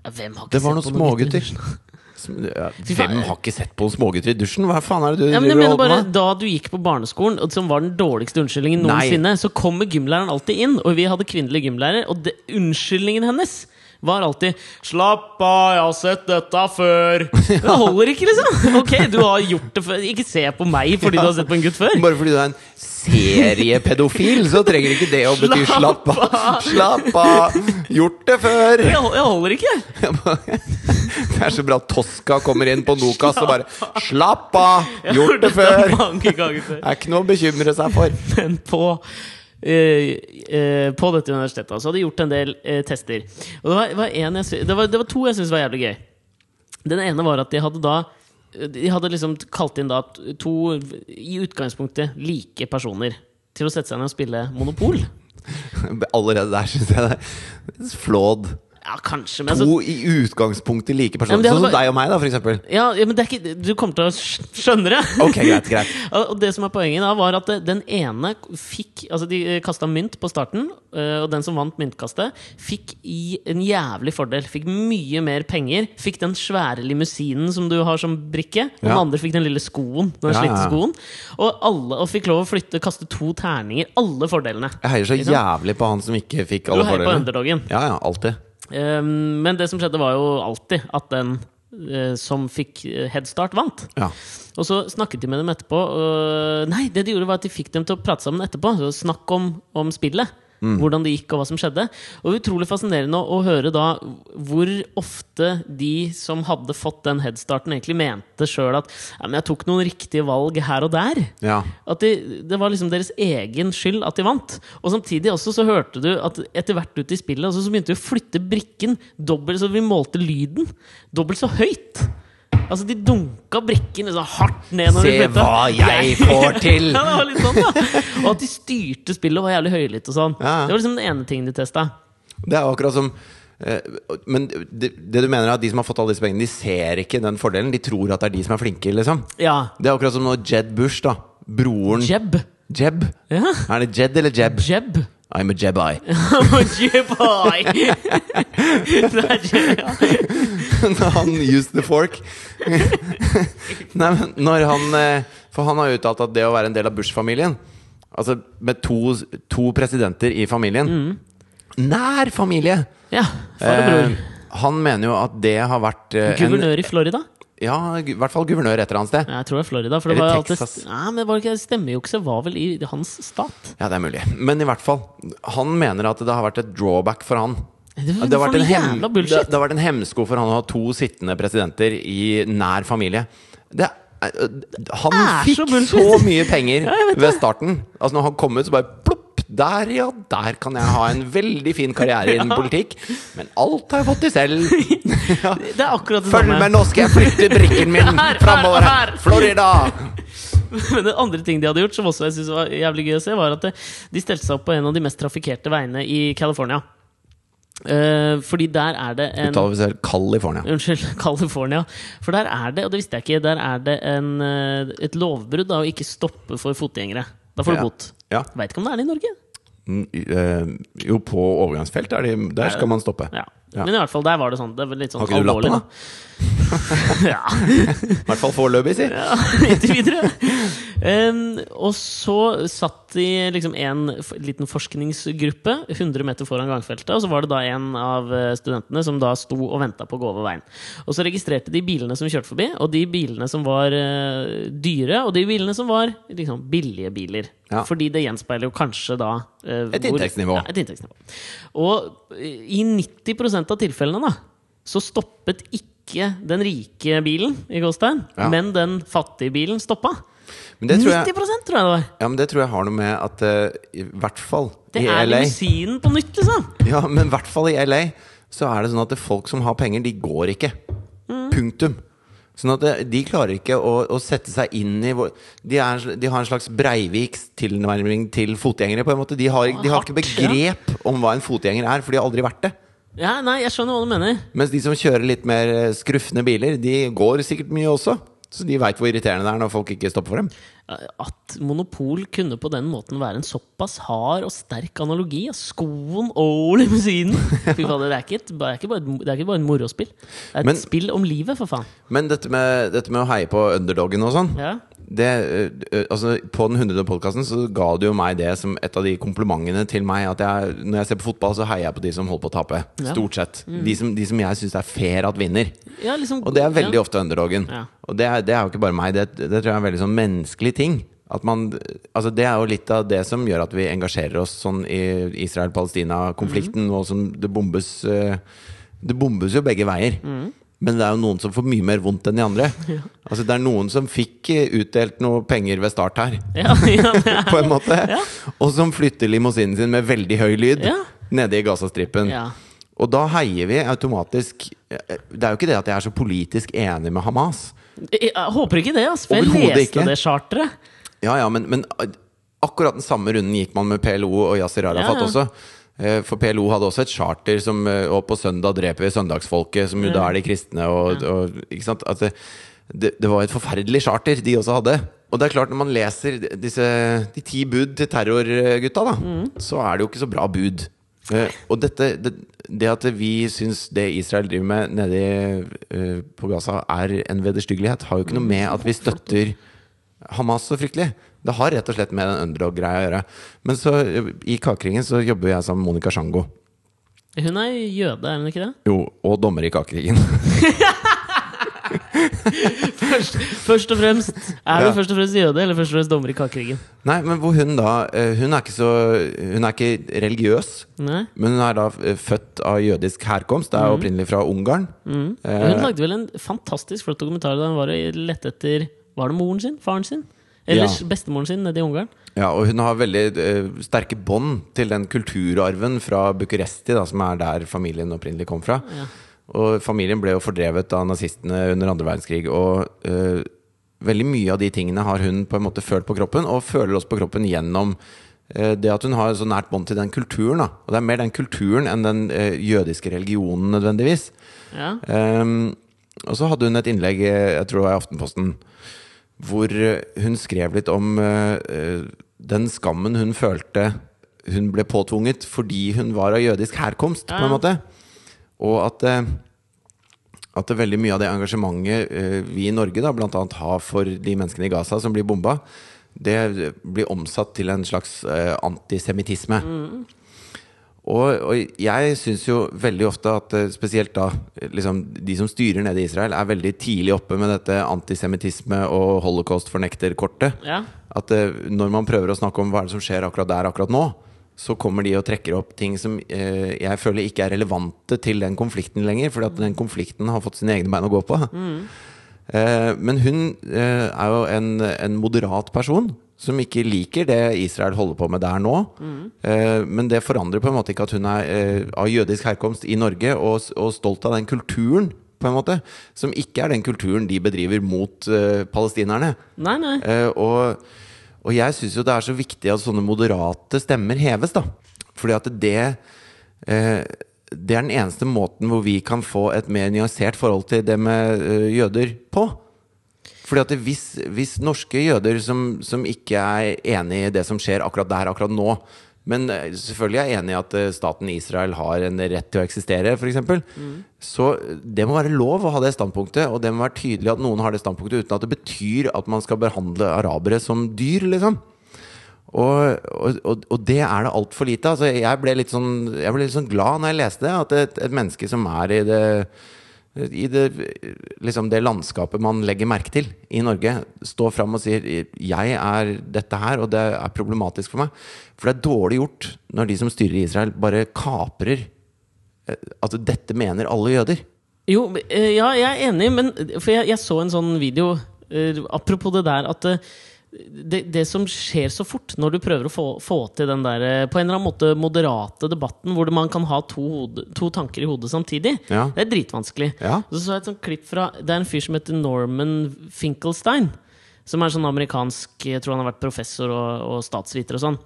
Speaker 1: Ja, hvem har ikke
Speaker 2: Det var noen
Speaker 1: gutter?
Speaker 2: smågutter. Hvem har ikke sett på smågutter i dusjen? Hva faen er det du
Speaker 1: Ja, men jeg mener bare
Speaker 2: med?
Speaker 1: Da du gikk på barneskolen, som var den dårligste unnskyldningen
Speaker 2: Nei.
Speaker 1: så kommer gymlæreren alltid inn, og vi hadde kvinnelig gymlærer, og det, unnskyldningen hennes var alltid 'Slapp av, jeg har sett dette før'. Det holder ikke, liksom! Ok, du har gjort det før. Ikke se på meg fordi du har sett på en gutt før.
Speaker 2: Bare fordi du er en seriepedofil, så trenger ikke det å bety
Speaker 1: Slapp
Speaker 2: av. Slapp av! Gjort det før!
Speaker 1: Jeg, jeg holder ikke!
Speaker 2: Det er så bra at Tosca kommer inn på Nokas og bare Slapp av! Gjort det før! Det er ikke noe å bekymre seg for.
Speaker 1: Men på på dette universitetet så hadde de gjort en del eh, tester. Og det var, var jeg, det, var, det var to jeg syntes var jævlig gøy. Den ene var at de hadde da De hadde liksom kalt inn da to i utgangspunktet like personer til å sette seg ned og spille Monopol.
Speaker 2: Allerede der syns jeg det er flawed.
Speaker 1: Ja, kanskje, men altså,
Speaker 2: To i utgangspunktet like
Speaker 1: Ja,
Speaker 2: personer.
Speaker 1: Ja,
Speaker 2: Sånn som deg og meg, da, for eksempel.
Speaker 1: ja, ja, men det ikke, du kommer til å skjønne det.
Speaker 2: Ok, greit, greit.
Speaker 1: Og det som er poenget da, var at den ene fikk Altså, de kasta mynt på starten, øh, og den som vant myntkastet, fikk i en jævlig fordel. Fikk mye mer penger. Fikk den svære limousinen som du har som brikke. Og den andre fikk den lille skoen. Den
Speaker 2: Ja,
Speaker 1: slitte
Speaker 2: ja.
Speaker 1: skoen. Og alle og fikk lov å flytte, kaste to terninger. Alle fordelene.
Speaker 2: Jeg heier så jævlig på han som ikke fikk alle fordelene.
Speaker 1: Du heier på underdogen.
Speaker 2: Ja, ja, alltid.
Speaker 1: Um, men det som skjedde, var jo alltid at den øh, som fikk øh, headstart, vant.
Speaker 2: Ja.
Speaker 1: Og så snakket de med dem etterpå. nei, det de gjorde var at de fikk dem til å prate sammen etterpå. Så snakk om, om spillet. Hvordan det gikk, og hva som skjedde. Og utrolig fascinerende å, å høre da hvor ofte de som hadde fått den headstarten, egentlig mente sjøl at ja, men 'jeg tok noen riktige valg her og der'.
Speaker 2: ja.
Speaker 1: At de, det var liksom deres egen skyld at de vant. Og samtidig også så hørte du at etter hvert ute i spillet altså, så begynte vi å flytte brikken dobbelt så vi målte lyden dobbelt så høyt. Altså De dunka brikken liksom hardt ned. når
Speaker 2: Se
Speaker 1: de
Speaker 2: hva jeg får til!
Speaker 1: ja, det var litt sånn da Og at de styrte spillet og var jævlig høylytte og sånn.
Speaker 2: Ja, ja.
Speaker 1: Det var liksom den ene tingen de testa.
Speaker 2: Det er akkurat som eh, Men det, det du mener er at de som har fått alle disse pengene, de ser ikke den fordelen. De tror at det er de som er flinke, liksom.
Speaker 1: Ja.
Speaker 2: Det er akkurat som når Jed Bush, da. Broren
Speaker 1: Jeb.
Speaker 2: Jeb.
Speaker 1: Ja.
Speaker 2: Er det Jed eller Jeb?
Speaker 1: Jeb.
Speaker 2: I'm a Jebai.
Speaker 1: I'm a
Speaker 2: når han used the fork. Nei, men når han eh, For han har uttalt at det å være en del av Bush-familien Altså med to, to presidenter i familien Nær familie!
Speaker 1: ja. Far og bror.
Speaker 2: Eh, han mener jo at det har vært eh, en,
Speaker 1: Guvernør i Florida?
Speaker 2: Ja, i hvert fall guvernør et eller annet sted.
Speaker 1: Jeg tror det er Florida. For det
Speaker 2: Eller
Speaker 1: var alltid,
Speaker 2: Texas.
Speaker 1: nei, men var det ikke Stemmejukset var vel i hans stat?
Speaker 2: Ja, det er mulig. Men i hvert fall. Han mener at det har vært et drawback for han.
Speaker 1: Det,
Speaker 2: Det har, vært en
Speaker 1: noe
Speaker 2: hem,
Speaker 1: jævla
Speaker 2: det,
Speaker 1: bullshit!
Speaker 2: det har vært en hemsko for han å ha to sittende presidenter i nær familie. Det, er- han
Speaker 1: er så
Speaker 2: fikk så,
Speaker 1: bullshit.
Speaker 2: mye penger
Speaker 1: Ja, jeg vet
Speaker 2: ved starten. Altså Når han kom ut, så bare plopp! Der, ja, der kan jeg ha en veldig fin karriere innen politikk. Men alt har jeg fått til selv. ja.
Speaker 1: Det er akkurat det
Speaker 2: Følg
Speaker 1: samme.
Speaker 2: med, nå skal jeg flytte brikken min framover!
Speaker 1: her.
Speaker 2: Florida!
Speaker 1: Men den andre ting de hadde gjort, som også jeg synes var jævlig gøy å se, var at de stelte seg opp på en av de mest trafikkerte veiene i California. Uh, fordi der er det en
Speaker 2: Uttaler vi selv California.
Speaker 1: Unnskyld, California. For der er det, og det visste jeg ikke, der er det en, eh, et lovbrudd da, å ikke stoppe for fotgjengere. Da får du
Speaker 2: Ja.
Speaker 1: bot.
Speaker 2: Ja.
Speaker 1: Veit ikke om det er det i Norge.
Speaker 2: Mm, eh, jo, på overgangsfelt er de, der skal man stoppe.
Speaker 1: Ja.
Speaker 2: Ja.
Speaker 1: Men i hvert fall, der var det sånn. Det var litt sånn
Speaker 2: Har ikke du lappen,
Speaker 1: da. ja.
Speaker 2: I hvert fall foreløpig, si.
Speaker 1: Ja, inntil videre. Um, og så satt de liksom en liten forskningsgruppe 100 meter foran gangfeltet, og så var det da en av eh, studentene som da sto og venta på å gå over veien. Og så registrerte de bilene som kjørte forbi, og de bilene som var uh, dyre, og de bilene som var liksom billige biler.
Speaker 2: Ja.
Speaker 1: Fordi det gjenspeiler jo kanskje da uh,
Speaker 2: Et inntektsnivå.
Speaker 1: Ja, et inntektsnivå. Og i 90 av tilfellene da så stoppet ikke den rike bilen i Gåstein,
Speaker 2: Ja.
Speaker 1: men den fattige bilen stoppa.
Speaker 2: Men det tror
Speaker 1: 90
Speaker 2: jeg,
Speaker 1: tror jeg det var.
Speaker 2: ja, men det tror jeg har noe med at uh, I hvert fall
Speaker 1: Det
Speaker 2: I
Speaker 1: er
Speaker 2: LA.
Speaker 1: limousinen på nytt, liksom!
Speaker 2: Ja, men i hvert fall i LA så er det sånn at det folk som har penger, de går ikke. Punktum. Sånn at de klarer ikke å, å sette seg inn i hvor, de, er, de har en slags Breiviks tilnærming til fotgjengere. på en måte De har, de har ikke begrep om hva en fotgjenger er, for de har aldri vært det.
Speaker 1: Ja, nei, jeg skjønner hva du mener.
Speaker 2: Mens de som kjører litt mer eh, skrufne biler, de går sikkert mye også. Så de veit hvor irriterende det er når folk ikke stopper for dem.
Speaker 1: At monopol kunne på den måten være en såpass hard og sterk analogi skoen og limousinen. Fy faen, det er ikke, et, det er ikke bare et, det er ikke bare en morospill. Det er et
Speaker 2: Men-
Speaker 1: spill om livet, for faen.
Speaker 2: Men dette med, dette med å heie på underdogen og sånn
Speaker 1: Ja.
Speaker 2: Det, ø, ø, altså, På den 100. podkasten så ga du jo meg det som et av de komplimentene til meg. At jeg, når jeg ser på fotball, så heier jeg på de som holder på å tape.
Speaker 1: Ja.
Speaker 2: Stort sett. De, som, de som jeg syns er fair at vinner.
Speaker 1: Ja, liksom,
Speaker 2: Og det er veldig
Speaker 1: ja.
Speaker 2: ofte underdogen. Og det er, det er jo ikke bare meg, det, det tror jeg er en veldig sånn menneskelig ting. At man, altså det er jo litt av det som gjør at vi engasjerer oss sånn i Israel-Palestina-konflikten,
Speaker 1: Mm.
Speaker 2: og som det bombes eh, Det bombes jo begge veier.
Speaker 1: Mhm.
Speaker 2: Men det er jo noen som får mye mer vondt enn de andre. Altså Det er noen som fikk eh, utdelt noe penger ved start her,
Speaker 1: Ja, ja,
Speaker 2: på en måte.
Speaker 1: Ja.
Speaker 2: Og som flytter limousinen sin med veldig høy lyd
Speaker 1: Ja.
Speaker 2: nede i Gazastripen.
Speaker 1: ja.
Speaker 2: Og da heier vi automatisk Det er jo ikke det at jeg er så politisk enig med Hamas.
Speaker 1: Jeg håper ikke det, ass, for jeg leste
Speaker 2: ikke.
Speaker 1: det charteret.
Speaker 2: Ja, ja, men, men akkurat den samme runden gikk man med PLO og Yasir Arafat
Speaker 1: Ja, ja.
Speaker 2: også. Eh, For PLO hadde også et charter som eh, Og på søndag dreper vi søndagsfolket, som jo da er de kristne. Og, og, ikke sant? At det, det, var et forferdelig charter de også hadde. Og det er klart, når man leser disse, de ti bud til terrorgutta, da,
Speaker 1: Mm.
Speaker 2: så er det jo ikke så bra bud. Eh, og dette, det, det at vi syns det Israel driver med nede på Gaza, er en vederstyggelighet, har jo ikke noe med at vi støtter Hamas så fryktelig. Det har rett og slett med den underdog-greia å gjøre. Men så i Kakeringen så jobber jeg sammen med Monica Sjango.
Speaker 1: Hun er jøde, er hun ikke det?
Speaker 2: Jo, og dommer i Kakeringen.
Speaker 1: Først, først og fremst Er du
Speaker 2: Ja.
Speaker 1: først og fremst jøde, eller først og fremst dommer i kakeringen?
Speaker 2: Nei, men hvor hun da eh, Hun er ikke så Hun er ikke religiøs.
Speaker 1: Nei?
Speaker 2: Men hun er da eh, født av jødisk herkomst. Det er opprinnelig fra Ungarn.
Speaker 1: Mm.
Speaker 2: Eh,
Speaker 1: Hun lagde vel en fantastisk flott dokumentar da hun var og lette etter Var det moren sin? Faren sin? Eller
Speaker 2: Ja.
Speaker 1: bestemoren sin nede i Ungarn?
Speaker 2: Ja, og hun har veldig uh, sterke bånd til den kulturarven fra Bucuresti, da, som er der familien opprinnelig kom fra.
Speaker 1: Ja.
Speaker 2: Og familien ble jo fordrevet av nazistene under andre verdenskrig. Og uh, veldig mye av de tingene har hun på en måte følt på kroppen, og føler også på kroppen gjennom eh, det at hun har så nært bånd til den kulturen. Da. Og det er mer den kulturen enn den jødiske religionen nødvendigvis.
Speaker 1: Ja.
Speaker 2: Um, og så hadde hun et innlegg, jeg tror det var i Aftenposten, hvor eh, hun skrev litt om eh, eh, den skammen hun følte hun ble påtvunget fordi hun var av jødisk herkomst, på en måte. Og at, at det veldig mye av det engasjementet vi i Norge da, blant annet har for de menneskene i Gaza som blir bomba, det blir omsatt til en slags antisemittisme. Og, og jeg syns jo veldig ofte at eh, spesielt da liksom, de som styrer nede i Israel, er veldig tidlig oppe med dette antisemittisme og holocaust-fornekter-kortet.
Speaker 1: ja.
Speaker 2: At eh, når man prøver å snakke om hva er det som skjer akkurat der akkurat nå, så kommer de og trekker opp ting som eh, jeg føler ikke er relevante til den konflikten lenger. Fordi at den konflikten har fått sine egne bein å gå på. Eh, men hun eh, er jo en, en moderat person som ikke liker det Israel holder på med der nå. Eh, men det forandrer på en måte ikke at hun er eh, av jødisk herkomst i Norge og, og stolt av den kulturen. På en måte Som ikke er den kulturen de bedriver mot eh, palestinerne.
Speaker 1: Nei, nei.
Speaker 2: Eh, og, og jeg syns jo det er så viktig at sånne moderate stemmer heves, da. Fordi at det eh, Det er den eneste måten hvor vi kan få et mer nyansert forhold til det med eh, jøder på. Fordi at hvis, hvis norske jøder som, som ikke er enig i det som skjer akkurat der, akkurat nå Men eh, selvfølgelig er jeg enig i at eh, staten Israel har en rett til å eksistere, f.eks. Så det må være lov å ha det standpunktet, og det må være tydelig at noen har det standpunktet uten at det betyr at man skal behandle arabere som dyr, liksom. Og, og, og, det er det altfor lite. Altså, jeg ble litt sånn, jeg ble litt sånn glad når jeg leste det, at et, et menneske som er i det i det, liksom det landskapet man legger merke til i Norge, står fram og sier 'jeg er dette her, og det er problematisk for meg'. For det er dårlig gjort når de som styrer Israel, bare kaprer eh, at dette mener alle jøder.
Speaker 1: Jo, eh, ja, jeg er enig, men For jeg, jeg så en sånn video eh, Apropos det der at det, det som skjer så fort når du prøver å få, få til den der eh, på en eller annen måte moderate debatten hvor man kan ha to, hode, to tanker i hodet samtidig,
Speaker 2: Ja.
Speaker 1: det er dritvanskelig.
Speaker 2: Ja.
Speaker 1: Så så jeg et sånt klipp fra Det er en fyr som heter Norman Finkelstein. Som er sånn amerikansk Jeg tror han har vært professor og, og statsviter og sånn.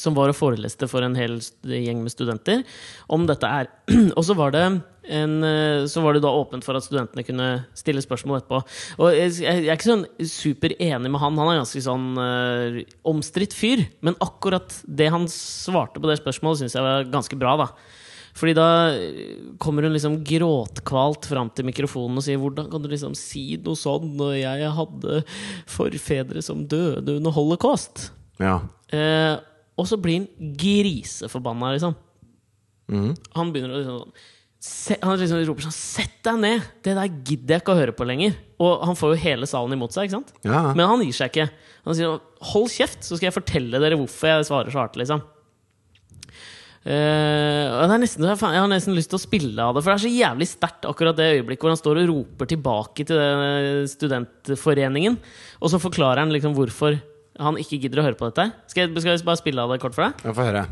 Speaker 1: Som var og foreleste for en hel gjeng med studenter om dette her. Og så var det en, eh, så var det da åpent for at studentene kunne stille spørsmål etterpå. Og jeg, jeg er ikke sånn super enig med han. Han er ganske sånn uh, omstridt fyr. Men akkurat det han svarte på det spørsmålet, syns jeg var ganske bra. da fordi da eh, kommer hun liksom gråtkvalt fram til mikrofonen og sier 'Hvordan kan du liksom si noe sånn når jeg hadde forfedre som døde under holocaust?'
Speaker 2: Ja.
Speaker 1: Eh, og så blir han griseforbanna, liksom.
Speaker 2: Mm.
Speaker 1: Han begynner å liksom sånn se, Han liksom roper sånn 'Sett deg ned! Det der gidder jeg ikke å høre på lenger.' Og han får jo hele salen imot seg, ikke sant?
Speaker 2: Ja.
Speaker 1: Men han gir seg ikke. Han sier 'hold kjeft, så skal jeg fortelle dere hvorfor jeg svarer så hardt', liksom. Uh, det er nesten, jeg har nesten lyst til å spille av det, for det er så jævlig sterkt akkurat det øyeblikket hvor han står og roper tilbake til den studentforeningen, og så forklarer han liksom hvorfor han ikke gidder å høre på dette. Skal jeg, skal jeg bare spille av det kort for deg?
Speaker 2: Ja, Få høre.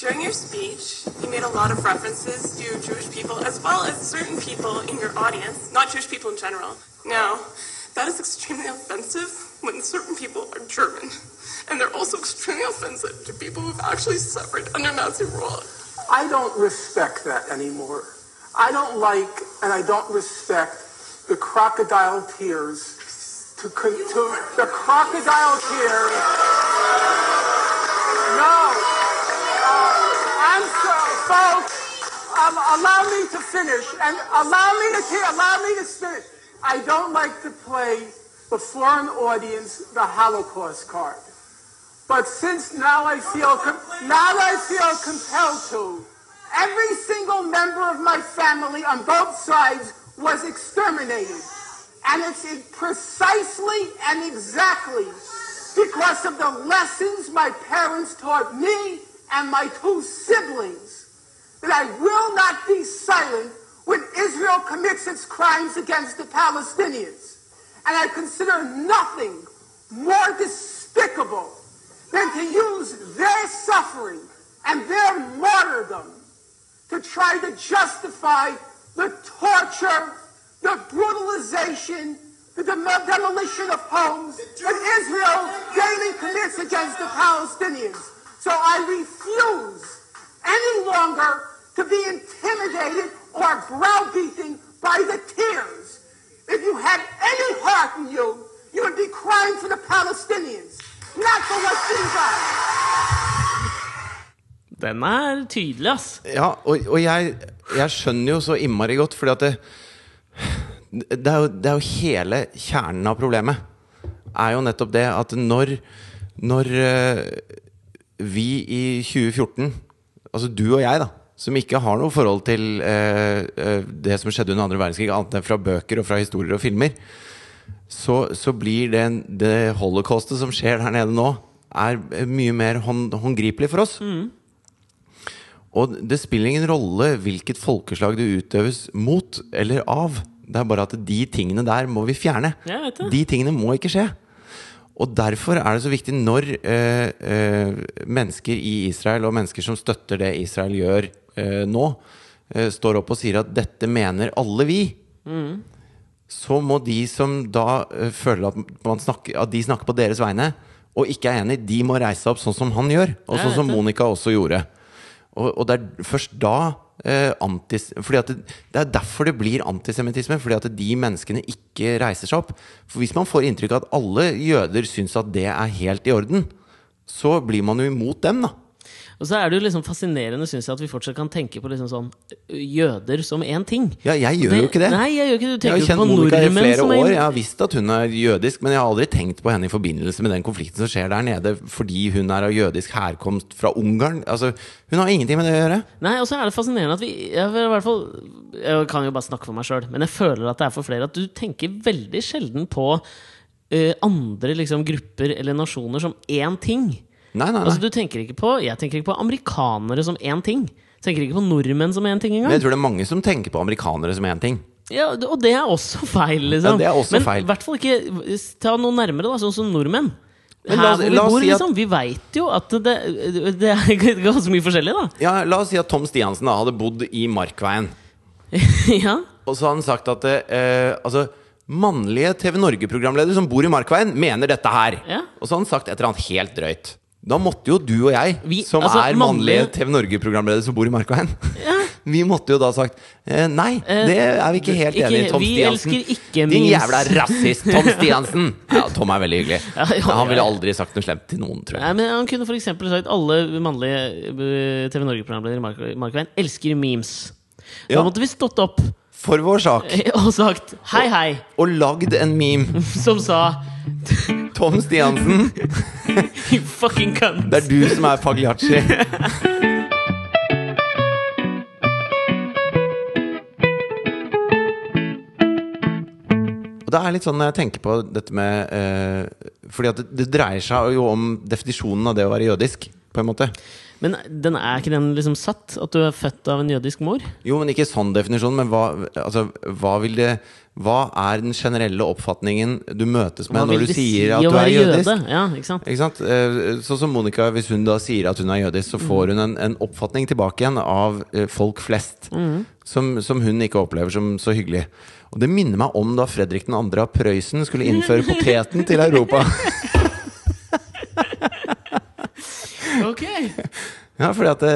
Speaker 3: During your speech, you made a lot of references to Jewish people as well as certain people in your audience, not Jewish people in general. Now, that is extremely offensive when certain people are German. And they're also extremely offensive to people who've actually suffered under Nazi rule.
Speaker 4: I don't respect that anymore. I don't like and I don't respect the crocodile tears to, con- to the crocodile tears. Allow me to finish and allow me to allow me to finish. I don't like to play the foreign audience the Holocaust card. But since now I feel now I feel compelled to, every single member of my family on both sides was exterminated, and it's precisely and exactly because of the lessons my parents taught me and my two siblings that I will not be silent when Israel commits its crimes against the Palestinians. And I consider nothing more despicable than to use their suffering and their martyrdom to try to justify the torture, the brutalization, the demolition of homes that Israel daily commits against the Palestinians. So I refuse any longer to be intimidated or browbeaten by the tears. If you had any heart in you, you would be crying for the Palestinians, not for what being done.
Speaker 1: Den er tydelig, ass.
Speaker 2: Ja, og, og jeg, jeg skjønner jo så innmari godt, fordi at det, det, er jo, det er jo hele kjernen av problemet. Er jo nettopp det at når, når eh, vi i 2014, altså du og jeg, da, som ikke har noe forhold til eh, eh, det som skjedde under andre verdenskrig, annet enn fra bøker og fra historier og filmer, så, så blir det, det holocaustet som skjer der nede nå, er mye mer hånd, håndgripelig for oss. Og det spiller ingen rolle hvilket folkeslag det utøves mot eller av. Det er bare at de tingene der må vi fjerne. De tingene må ikke skje. Og derfor er det så viktig når øh, øh, mennesker i Israel, og mennesker som støtter det Israel gjør eh, nå, eh, står opp og sier at 'dette mener alle vi', så må de som da eh, føler at, man snakker, at de snakker på deres vegne, og ikke er enig, de må reise opp sånn som han gjør, og sånn som. Monica også gjorde. Og, og det er først da eh, antis, fordi at det, det er derfor det blir antisemittisme. Fordi at de menneskene ikke reiser seg opp. For Hvis man får inntrykk av at alle jøder syns at det er helt i orden, så blir man jo imot dem, da.
Speaker 1: Og så er det jo liksom fascinerende synes jeg, at vi fortsatt kan tenke på liksom sånn jøder som én ting.
Speaker 2: Ja, jeg gjør
Speaker 1: Det-
Speaker 2: jo ikke det.
Speaker 1: Nei, jeg gjør ikke. Du
Speaker 2: Jeg har
Speaker 1: tenker
Speaker 2: jo
Speaker 1: har
Speaker 2: kjent
Speaker 1: på
Speaker 2: Monica i flere år. Jeg har visst at hun er jødisk, men jeg har aldri tenkt på henne i forbindelse med den konflikten som skjer der nede fordi hun er av jødisk herkomst fra Ungarn. Altså, hun har ingenting med det å gjøre.
Speaker 1: Nei, og så er det fascinerende at vi jeg, i hvert fall, jeg kan jo bare snakke for meg sjøl, men jeg føler at det er for flere at du tenker veldig sjelden på uh, andre liksom, grupper eller nasjoner som én ting.
Speaker 2: Nei, nei, nei.
Speaker 1: Altså, du tenker ikke på, Jeg tenker ikke på amerikanere som én ting. Jeg tenker ikke på nordmenn som én ting
Speaker 2: Men jeg tror det er mange som tenker på amerikanere som én ting.
Speaker 1: Ja, og det er også feil, liksom.
Speaker 2: Ja, det er også
Speaker 1: Men
Speaker 2: feil.
Speaker 1: i hvert fall ikke ta noe nærmere, da, sånn som nordmenn.
Speaker 2: Men
Speaker 1: Her
Speaker 2: la oss-
Speaker 1: hvor vi bor,
Speaker 2: si at-
Speaker 1: liksom, vi veit jo at det, det er ganske mye forskjellig, da.
Speaker 2: Ja, La oss si at Tom Stiansen da hadde bodd i Markveien.
Speaker 1: ja.
Speaker 2: Og så hadde han sagt at eh, altså, mannlige TV Norge-programledere som bor i Markveien, mener dette her.
Speaker 1: Ja.
Speaker 2: Og så hadde han sagt et eller annet helt drøyt. Da måtte jo du og jeg,
Speaker 1: Vi-
Speaker 2: som
Speaker 1: altså,
Speaker 2: er mannlige TV Norge-programledere som bor i Markveien Vi måtte jo da sagt eh, Nei,
Speaker 1: Eh,
Speaker 2: det er vi ikke helt enig i, Tom
Speaker 1: vi
Speaker 2: Stiansen.
Speaker 1: elsker ikke
Speaker 2: Din jævla rasist, Tom Stiansen! Ja, Tom er veldig hyggelig.
Speaker 1: Ja, ja,
Speaker 2: Han ville aldri sagt noe slemt til noen, tror
Speaker 1: Nei,
Speaker 2: jeg.
Speaker 1: men Han kunne f.eks. sagt alle mannlige eh, TV Norge-programledere i Mark Markveien elsker memes. Da
Speaker 2: Ja.
Speaker 1: måtte vi stått opp
Speaker 2: For vår sak.
Speaker 1: og sagt hei, hei,
Speaker 2: Og lagd en meme.
Speaker 1: som sa
Speaker 2: Tom Stiansen,
Speaker 1: You fucking cunt.
Speaker 2: det er du som er Pagliacci. Og det er litt sånn når jeg tenker på dette med eh, Fordi at det, det dreier seg jo om definisjonen av det å være jødisk, på en måte.
Speaker 1: Men den er ikke den liksom satt? At du er født av en jødisk mor?
Speaker 2: Jo, men ikke sånn definisjon, men hva, altså, hva det Hva er den generelle oppfatningen du møtes med når du sier
Speaker 1: si
Speaker 2: at du er jødisk?
Speaker 1: jøde? Ja, ikke sant?
Speaker 2: Ikke sant? Sånn som Monica, hvis hun da sier at hun er jødisk, så får hun en, en oppfatning tilbake igjen av eh, folk flest. Som, som hun ikke opplever som så hyggelig. Og det minner meg om da Fredrik 2. av Prøysen skulle innføre poteten til Europa.
Speaker 1: Ok
Speaker 2: Ja, fordi at det,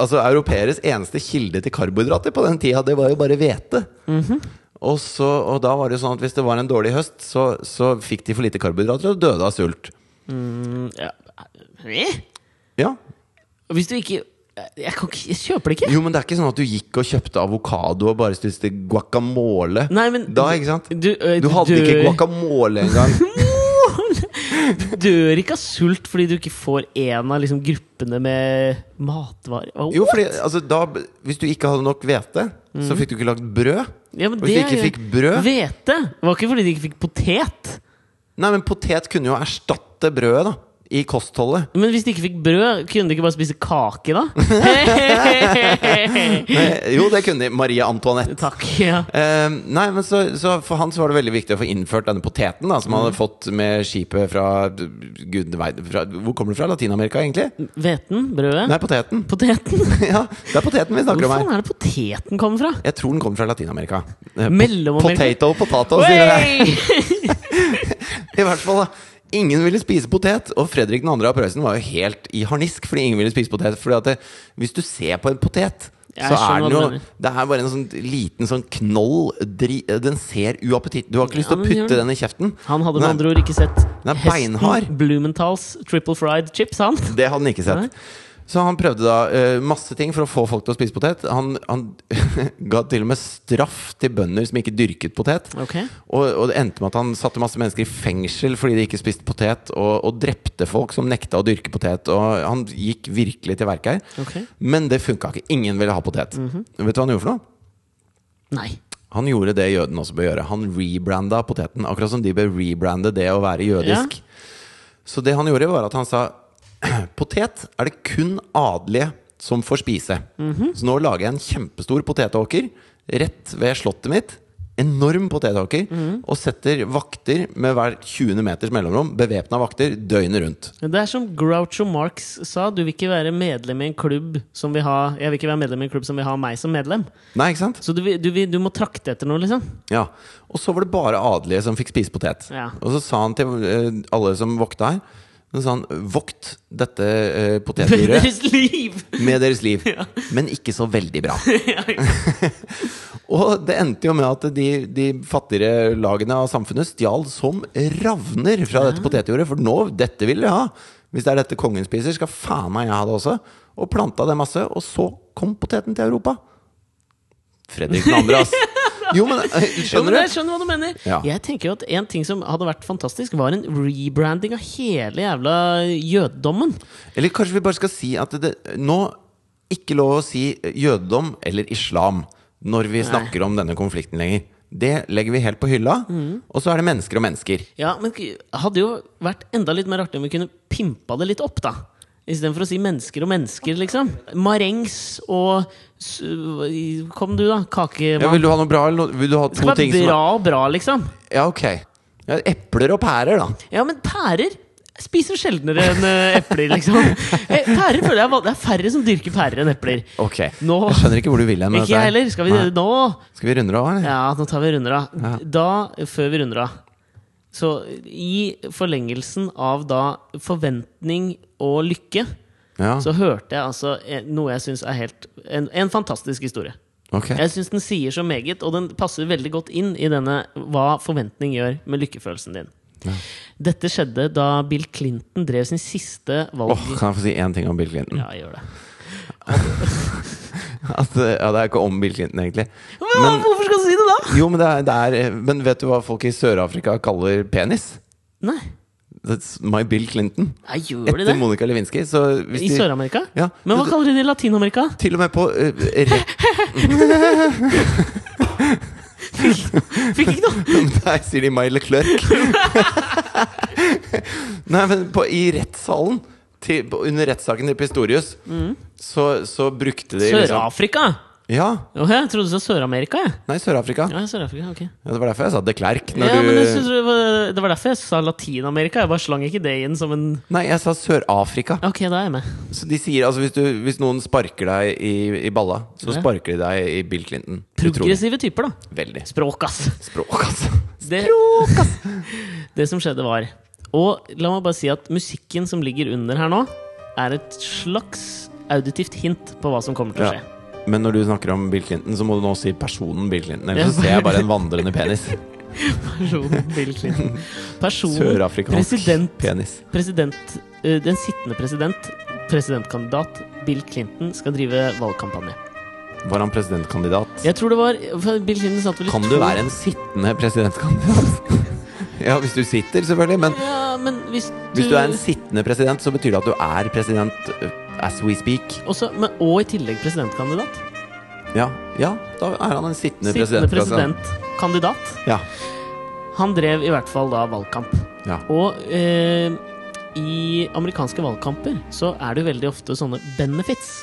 Speaker 2: Altså, europeeres eneste kilde til karbohydrater på den tida, det var jo bare hvete. og, så, og da var det sånn at hvis det var en dårlig høst, så, så fikk de for lite karbohydrater og døde av sult.
Speaker 1: Mm, ja. Eh?
Speaker 2: Ja,
Speaker 1: Hvis du ikke jeg, kan ikke, jeg kjøper det ikke!
Speaker 2: Jo, men det er ikke sånn at du gikk og kjøpte avokado og bare spiste guacamole.
Speaker 1: Nei, men
Speaker 2: da, ikke sant?
Speaker 1: Du, øh,
Speaker 2: Du hadde
Speaker 1: du,
Speaker 2: ikke guacamole engang.
Speaker 1: Du dør ikke av sult fordi du ikke får en av liksom, gruppene med matvarer. Hva?
Speaker 2: Jo, fordi altså, da, hvis du ikke hadde nok hvete, så fikk du ikke lagd brød.
Speaker 1: ja,
Speaker 2: hvis du ikke fikk brød
Speaker 1: Hvete var ikke fordi de ikke fikk potet.
Speaker 2: Nei, men potet kunne jo erstatte brødet, da. I kostholdet.
Speaker 1: Men hvis de ikke fikk brød, kunne de ikke bare spise kake, da?
Speaker 2: Jo, det kunne de. Marie Antoinette.
Speaker 1: Takk. ja
Speaker 2: uh, nei, men så, så For han så var det veldig viktig å få innført denne poteten, da som han
Speaker 1: Mm.
Speaker 2: hadde fått med skipet fra Gud vet Hvor kommer det fra? Latin-Amerika, egentlig?
Speaker 1: Hveten? Brødet?
Speaker 2: Nei, poteten.
Speaker 1: Poteten?
Speaker 2: ja, det er poteten vi snakker om her.
Speaker 1: faen er det poteten kommer fra?
Speaker 2: Jeg tror den kommer fra Latin-Amerika.
Speaker 1: Mellom-Amerika?
Speaker 2: Potato, potato, sier.
Speaker 1: Oi!
Speaker 2: I hvert fall, da. Ingen ville spise potet, og Fredrik 2. av Prøysen var jo helt i harnisk fordi ingen ville spise potet. Fordi at det, hvis du ser på en potet,
Speaker 1: Jeg
Speaker 2: så er den jo. Det er bare en sånn liten sånn knoll. Dri, den ser uappetitt Du har ikke lyst til
Speaker 1: Ja,
Speaker 2: å putte den i kjeften.
Speaker 1: Han hadde med andre ord ikke sett
Speaker 2: Den beinhard.
Speaker 1: Blumenthal's triple fried chips, han.
Speaker 2: Det hadde han ikke sett.
Speaker 1: Nei.
Speaker 2: Så han prøvde da uh, masse ting for å få folk til å spise potet. Han, han ga til og med straff til bønder som ikke dyrket potet.
Speaker 1: Okay.
Speaker 2: Og, og det endte med at han satte masse mennesker i fengsel fordi de ikke spiste potet, og, og drepte folk som nekta å dyrke potet. Og han gikk virkelig til verket her.
Speaker 1: Okay.
Speaker 2: Men det funka ikke. Ingen ville ha potet. Vet du hva han gjorde for noe?
Speaker 1: Nei.
Speaker 2: Han gjorde det jøden også bør gjøre. Han rebranda poteten. Akkurat som de bør rebrande det å være jødisk. Så det han gjorde, var at han sa Potet er det kun adelige som får spise. Så nå lager jeg en kjempestor potetåker rett ved slottet mitt. Enorm potetåker. Og setter vakter med hver 20. meters mellomrom. Bevæpna vakter døgnet rundt.
Speaker 1: Det er som Groucho Marx sa, du vil ikke være medlem i en klubb som vil ha Jeg vil ikke være medlem i en klubb som vil ha meg som medlem.
Speaker 2: Nei, ikke sant?
Speaker 1: Så du, du, du må trakte etter noe, liksom.
Speaker 2: Ja. Og så var det bare adelige som fikk spise potet.
Speaker 1: Ja.
Speaker 2: Og så sa han til eh, alle som vokta her så sa han, Vokt dette uh, potetdyret med deres liv, men ikke så veldig bra. og det endte jo med at de, de fattigere lagene av samfunnet stjal som ravner fra dette potetjordet. For nå, dette vil de ha! Hvis det er dette kongen spiser, skal faen meg jeg ha det også. Og planta det masse. Og så kom poteten til Europa. Fredrik 2., ass. Jo, men skjønner du?
Speaker 1: jeg skjønner hva du mener.
Speaker 2: Ja.
Speaker 1: Jeg tenker jo at En ting som hadde vært fantastisk, var en rebranding av hele jævla jødedommen.
Speaker 2: Eller kanskje vi bare skal si at det, nå ikke lov å si jødedom eller islam når vi snakker om denne konflikten lenger. Det legger vi helt på hylla. Og så er det mennesker og mennesker.
Speaker 1: Ja, men hadde jo vært enda litt mer artig om vi kunne pimpa det litt opp, da. Istedenfor å si mennesker og mennesker, liksom. Marengs og Kom du, da.
Speaker 2: Ja,
Speaker 1: Kakemann.
Speaker 2: vil du ha noe bra, eller noe? vil du ha
Speaker 1: det
Speaker 2: to
Speaker 1: skal være
Speaker 2: ting som
Speaker 1: bra og bra, liksom.
Speaker 2: Ja, ok. Ja, epler og pærer, da.
Speaker 1: Ja, men pærer jeg spiser sjeldnere enn eh, epler, liksom. Eh, Pærer føler jeg Det er færre som dyrker pærer enn epler.
Speaker 2: Ok.
Speaker 1: Nå
Speaker 2: Jeg skjønner ikke hvor du vil hen
Speaker 1: Ikke jeg heller. Skal vi
Speaker 2: Nei.
Speaker 1: nå
Speaker 2: Skal vi runde av, eller?
Speaker 1: Ja, nå tar vi runder av.
Speaker 2: Ja.
Speaker 1: Da, før vi runder av Så i forlengelsen av da forventning og lykke,
Speaker 2: Ja,
Speaker 1: så hørte jeg altså eh, noe jeg syns er helt en, en fantastisk historie.
Speaker 2: Okay.
Speaker 1: Jeg syns den sier så meget, og den passer veldig godt inn i denne hva forventning gjør med lykkefølelsen din. Dette skjedde da Bill Clinton drev sin siste valg...
Speaker 2: oh, kan jeg få si én ting om Bill Clinton?
Speaker 1: Ja, gjør det.
Speaker 2: At, ja, det er ikke om Bill Clinton, egentlig.
Speaker 1: Men,
Speaker 2: Men-
Speaker 1: hvorfor skal du si det, da?
Speaker 2: Jo, men, det er, det er, men vet du hva folk i Sør-Afrika kaller penis?
Speaker 1: Nei,
Speaker 2: That's my Bill Clinton.
Speaker 1: Ja, gjør
Speaker 2: Etter
Speaker 1: det?
Speaker 2: Monica Lewinsky.
Speaker 1: I Sør-Amerika?
Speaker 2: Ja,
Speaker 1: Men hva kaller de det i Latin-Amerika?
Speaker 2: Til og med på uh, rett
Speaker 1: Fikk ikke noe!
Speaker 2: Der sier de My Leclerc. Nei, men på, i rettssalen til, under rettssaken til Pistorius så, så brukte de liksom
Speaker 1: Sør-Afrika?
Speaker 2: Ja.
Speaker 1: Oh, jeg trodde du sa Sør-Amerika. jeg.
Speaker 2: Nei, Sør-Afrika.
Speaker 1: Ja, Sør-Afrika, ok
Speaker 2: Ja, det var derfor jeg sa de Klerk. Når
Speaker 1: Ja, men jeg
Speaker 2: du
Speaker 1: synes det, var, det var derfor jeg sa Latin-Amerika. Jeg bare slang ikke det inn som en
Speaker 2: Nei, jeg sa Sør-Afrika.
Speaker 1: Ok, da er jeg med.
Speaker 2: Så de sier altså hvis, du, hvis noen sparker deg i, i balla, så
Speaker 1: Ja.
Speaker 2: sparker de deg i Bill Clinton. Utrolig.
Speaker 1: Progressive typer, da.
Speaker 2: Veldig.
Speaker 1: Språk, ass.
Speaker 2: Språk, altså.
Speaker 1: Det, det som skjedde, var Og la meg bare si at musikken som ligger under her nå, er et slags auditivt hint på hva som kommer til å
Speaker 2: Ja.
Speaker 1: skje.
Speaker 2: Men når du snakker om Bill Clinton, så må du nå si personen Bill Clinton. Ellers så ser jeg bare en vandrende penis.
Speaker 1: Personen Bill Clinton. Person,
Speaker 2: Sørafrikansk
Speaker 1: president,
Speaker 2: penis.
Speaker 1: president eh, Den sittende president, presidentkandidat Bill Clinton, skal drive valgkampanje.
Speaker 2: Var han presidentkandidat?
Speaker 1: Jeg tror det var Bill Clinton satt vel
Speaker 2: Kan du være en sittende presidentkandidat? ja, hvis du sitter, selvfølgelig. Men
Speaker 1: Ja, men hvis du,
Speaker 2: hvis du er en sittende president, så betyr det at du er president uh, as we speak.
Speaker 1: også, men, Og i tillegg presidentkandidat.
Speaker 2: Ja, ja da er han en sittende,
Speaker 1: Sittende
Speaker 2: president.
Speaker 1: presidentkandidat.
Speaker 2: Ja.
Speaker 1: Han drev i hvert fall da valgkamp.
Speaker 2: ja.
Speaker 1: Og eh, i amerikanske valgkamper så er det jo veldig ofte sånne benefits,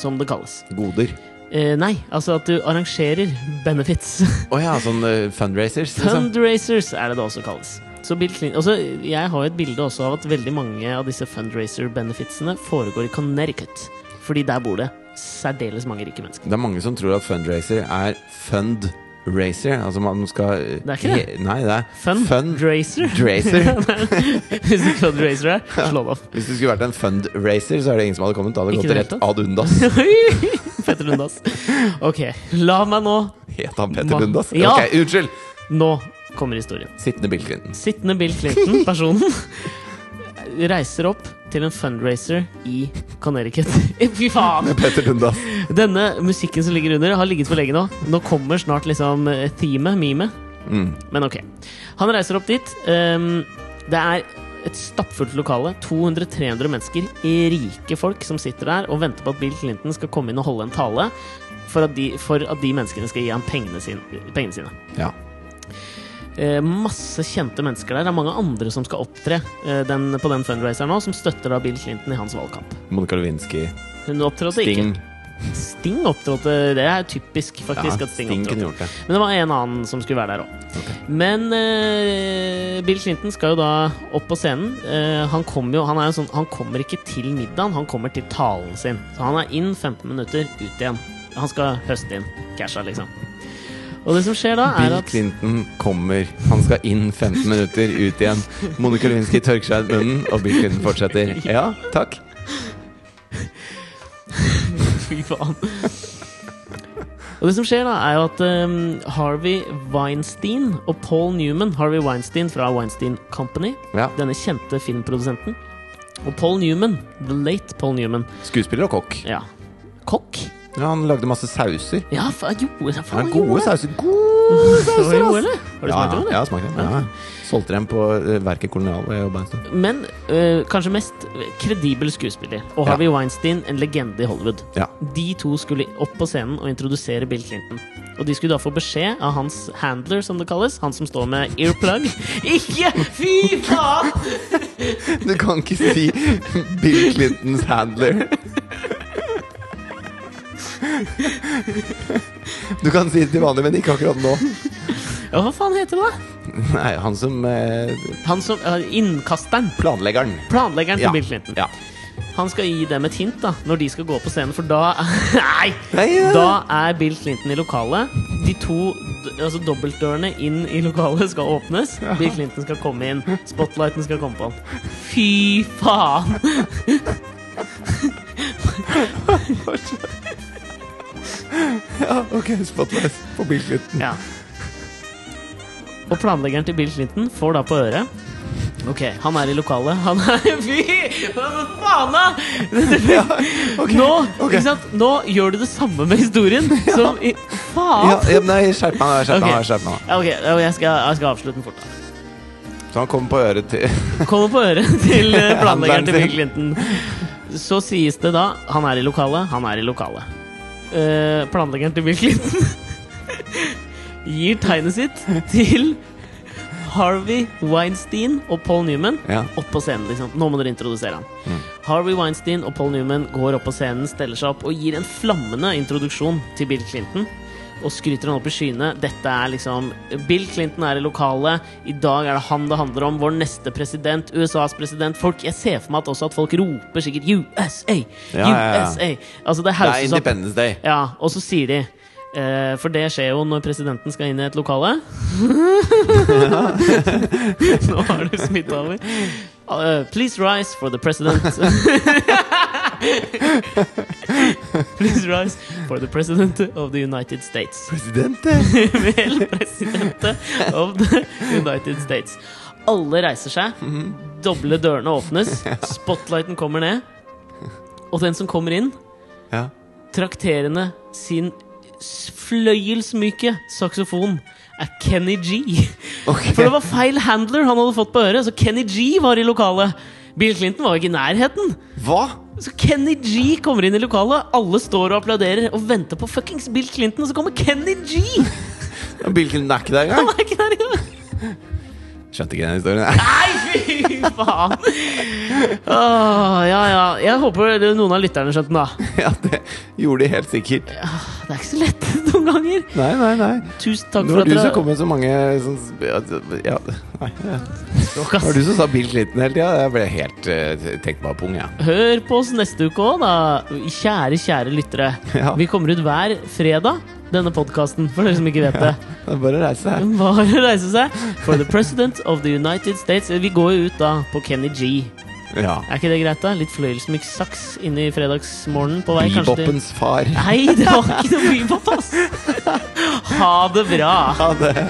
Speaker 1: som det kalles.
Speaker 2: Goder.
Speaker 1: Eh, nei, altså at du arrangerer benefits.
Speaker 2: Å ja, sånn uh, fundraisers, liksom.
Speaker 1: Fundraisers er det det også kalles. Så Bill Clinton, også, jeg har jo et bilde også av at veldig mange av disse fundraiser-benefitsene foregår i Connecticut. Fordi der bor det særdeles mange rike mennesker.
Speaker 2: Det er mange som tror at fundraiser er fundraiser. Altså man skal
Speaker 1: Det er ikke det.
Speaker 2: Nei, det er
Speaker 1: Fundraiser?
Speaker 2: fundraiser.
Speaker 1: Hvis du fundraiser er, slå det opp.
Speaker 2: Hvis det skulle vært en fundraiser, så er det ingen som hadde kommet. Da hadde det gått rett ad undas.
Speaker 1: Petter Lundas. Ok, la meg nå
Speaker 2: Het han Petter Lundas?
Speaker 1: Ja.
Speaker 2: Ok, unnskyld!
Speaker 1: Nå kommer historien.
Speaker 2: Sittende Bill Clinton.
Speaker 1: Sittende Bill Clinton, personen, reiser opp til en fundraiser i Connecticut. Fy faen!
Speaker 2: Petter Lundas.
Speaker 1: Denne musikken som ligger under, har ligget for lenge nå. Nå kommer snart liksom teamet, themet, memet.
Speaker 2: Mm.
Speaker 1: Men ok. Han reiser opp dit. Um, det er et stappfullt lokale. 200-300 mennesker, rike folk, som sitter der og venter på at Bill Clinton skal komme inn og holde en tale. For at de, for at de menneskene skal gi ham pengene sine. Pengene sine.
Speaker 2: Ja.
Speaker 1: Eh, masse kjente mennesker der. Det er mange andre som skal opptre eh, den, på den fundraiseren nå, som støtter da Bill Clinton i hans valgkamp.
Speaker 2: Monica Lewinsky.
Speaker 1: Hun opptrådte
Speaker 2: Sting.
Speaker 1: ikke. Sting opptrådte Det er typisk,
Speaker 2: Ja,
Speaker 1: faktisk. at Sting,
Speaker 2: Sting kunne gjort det.
Speaker 1: Men det var en annen som skulle være der òg. Men uh, Bill Clinton skal jo da opp på scenen. Uh, han, kommer jo, han, er jo sånn, han kommer ikke til middagen, han kommer til talen sin. Så han er inn 15 minutter, ut igjen. Han skal høste inn casha, liksom. Og det som skjer da, er
Speaker 2: Bill
Speaker 1: at
Speaker 2: Clinton kommer. Han skal inn 15 minutter, ut igjen. Monica Lewinsky tørker seg ut munnen, og Bill Clinton fortsetter. Ja, takk.
Speaker 1: Fy faen. Og det som skjer da, er jo at um, Harvey Weinstein og Paul Newman Harvey Weinstein fra Weinstein Company,
Speaker 2: Ja.
Speaker 1: denne kjente filmprodusenten, og Paul Newman, the late Paul Newman,
Speaker 2: Skuespiller og kokk.
Speaker 1: ja, kokk.
Speaker 2: Ja, han lagde masse sauser.
Speaker 1: Ja, for, gjorde
Speaker 2: Ja,
Speaker 1: faen, han
Speaker 2: gode
Speaker 1: gjorde det.
Speaker 2: sauser. Gode sauser,
Speaker 1: gjorde
Speaker 2: ass!
Speaker 1: det? Har du
Speaker 2: Ja,
Speaker 1: smakt det?
Speaker 2: ja,
Speaker 1: eller?
Speaker 2: ja, smakte dem. Ja. Solgte dem på eh, verket Kolonial. hvor jeg jobbet en stund.
Speaker 1: Men øh, kanskje mest kredibel skuespiller. Og
Speaker 2: Ja.
Speaker 1: Harvey Weinstein, en legende i Hollywood.
Speaker 2: Ja.
Speaker 1: De to skulle opp på scenen og introdusere Bill Clinton. Og de skulle da få beskjed av hans handler, som det kalles. Han som står med earplug. Ikke! Fy faen!
Speaker 2: Du kan ikke si Bill Clintons handler. Du kan si det til vanlig, men ikke akkurat nå.
Speaker 1: Ja, hva faen heter det, da?
Speaker 2: Nei, han som eh,
Speaker 1: Han som øh, Innkasteren.
Speaker 2: Planleggeren.
Speaker 1: Planleggeren til
Speaker 2: Ja.
Speaker 1: Bill Clinton.
Speaker 2: Ja.
Speaker 1: Han skal gi dem et hint da når de skal gå på scenen, for da Nei!
Speaker 2: Nei, ja.
Speaker 1: Da er Bill Clinton i lokalet. De to d- altså dobbeltdørene inn i lokalet skal åpnes. Bill Clinton skal komme inn. Spotlighten skal komme på han. Fy faen!
Speaker 2: ja, ok, spotlight på Bill Clinton.
Speaker 1: Ja. Og planleggeren til Bill Clinton får da på øret Ok, han er i lokalet. Han er Fy! Hva faen, da?!
Speaker 2: ok,
Speaker 1: Nå,
Speaker 2: okay.
Speaker 1: ikke sant? Nå gjør du det samme med historien som i Faen!
Speaker 2: Ja, ja, nei, skjerp meg, skjerp meg.
Speaker 1: Ok.
Speaker 2: skjerp meg.
Speaker 1: Ja, jeg skal, jeg skal avslutte den fort. da
Speaker 2: Så han kommer på øret til
Speaker 1: Kommer på øret til eh, planleggeren til Bill Clinton. Så sies det da Han er i lokalet, han er i lokalet. Eh, planleggeren til Bill Clinton gir tegnet sitt til Harvey Weinstein og Paul Newman
Speaker 2: Ja.
Speaker 1: opp på scenen. liksom Nå må dere introdusere han. Harvey Weinstein og Paul Newman går opp på scenen, steller seg opp og gir en flammende introduksjon til Bill Clinton. Og skryter han opp i skyene. Dette er liksom Bill Clinton er i lokalet. I dag er det han det handler om. Vår neste president. USAs president. Folk, Jeg ser for meg at også at folk roper sikkert USA!
Speaker 2: Ja, ja, ja.
Speaker 1: USA! Altså, det
Speaker 2: Det er. Independence Day.
Speaker 1: Ja, og så sier de eh, For det skjer jo når presidenten skal inn i et lokale. Nå har du smitta over. Uh, please rise for the president. please rise for the president of the United States.
Speaker 2: Presidente?
Speaker 1: Vel, presidente of the United States. Alle reiser seg. Doble dørene åpnes. Spotlighten kommer ned. Og den som kommer inn,
Speaker 2: Ja.
Speaker 1: trakterende sin fløyelsmyke saksofon, er Kenny G.
Speaker 2: Ok.
Speaker 1: For det var feil handler han hadde fått på øret, så Kenny G var i lokalet. Bill Clinton var jo ikke i nærheten.
Speaker 2: Hva?
Speaker 1: Så Kenny G kommer inn i lokalet, alle står og applauderer og venter på fuckings Bill Clinton, og så kommer Kenny G!
Speaker 2: Bill Clinton er ikke der
Speaker 1: Han er ikke der engang!
Speaker 2: Skjønte ikke den historien.
Speaker 1: Nei, fy faen! Åh, ja, ja. Jeg håper noen av lytterne skjønte den, da.
Speaker 2: Ja, det gjorde de helt sikkert.
Speaker 1: Det er ikke så lett noen ganger.
Speaker 2: Nei, nei, nei.
Speaker 1: Tusen takk
Speaker 2: Det
Speaker 1: for
Speaker 2: var
Speaker 1: at
Speaker 2: du som kom med så mange sånn ja, ja, Nei. Ja. Det var du som sa Bill Clinton hele tida. Jeg ble helt uh, tenkt bare pung, jeg. Ja.
Speaker 1: Hør på oss neste uke òg, da. Kjære, kjære lyttere.
Speaker 2: Ja.
Speaker 1: Vi kommer ut hver fredag, denne podkasten, for dere som ikke vet det.
Speaker 2: Det er bare å reise seg.
Speaker 1: Bare å reise seg. For the president of the United States. Vi går jo ut da på Kenny G.
Speaker 2: Ja.
Speaker 1: Er ikke det greit, da? Litt fløyelsmyk saks inne i fredagsmorgenen på vei kanskje til
Speaker 2: far.
Speaker 1: Nei, det var ikke noe bebop, ass! Ha det bra!
Speaker 2: Ha det.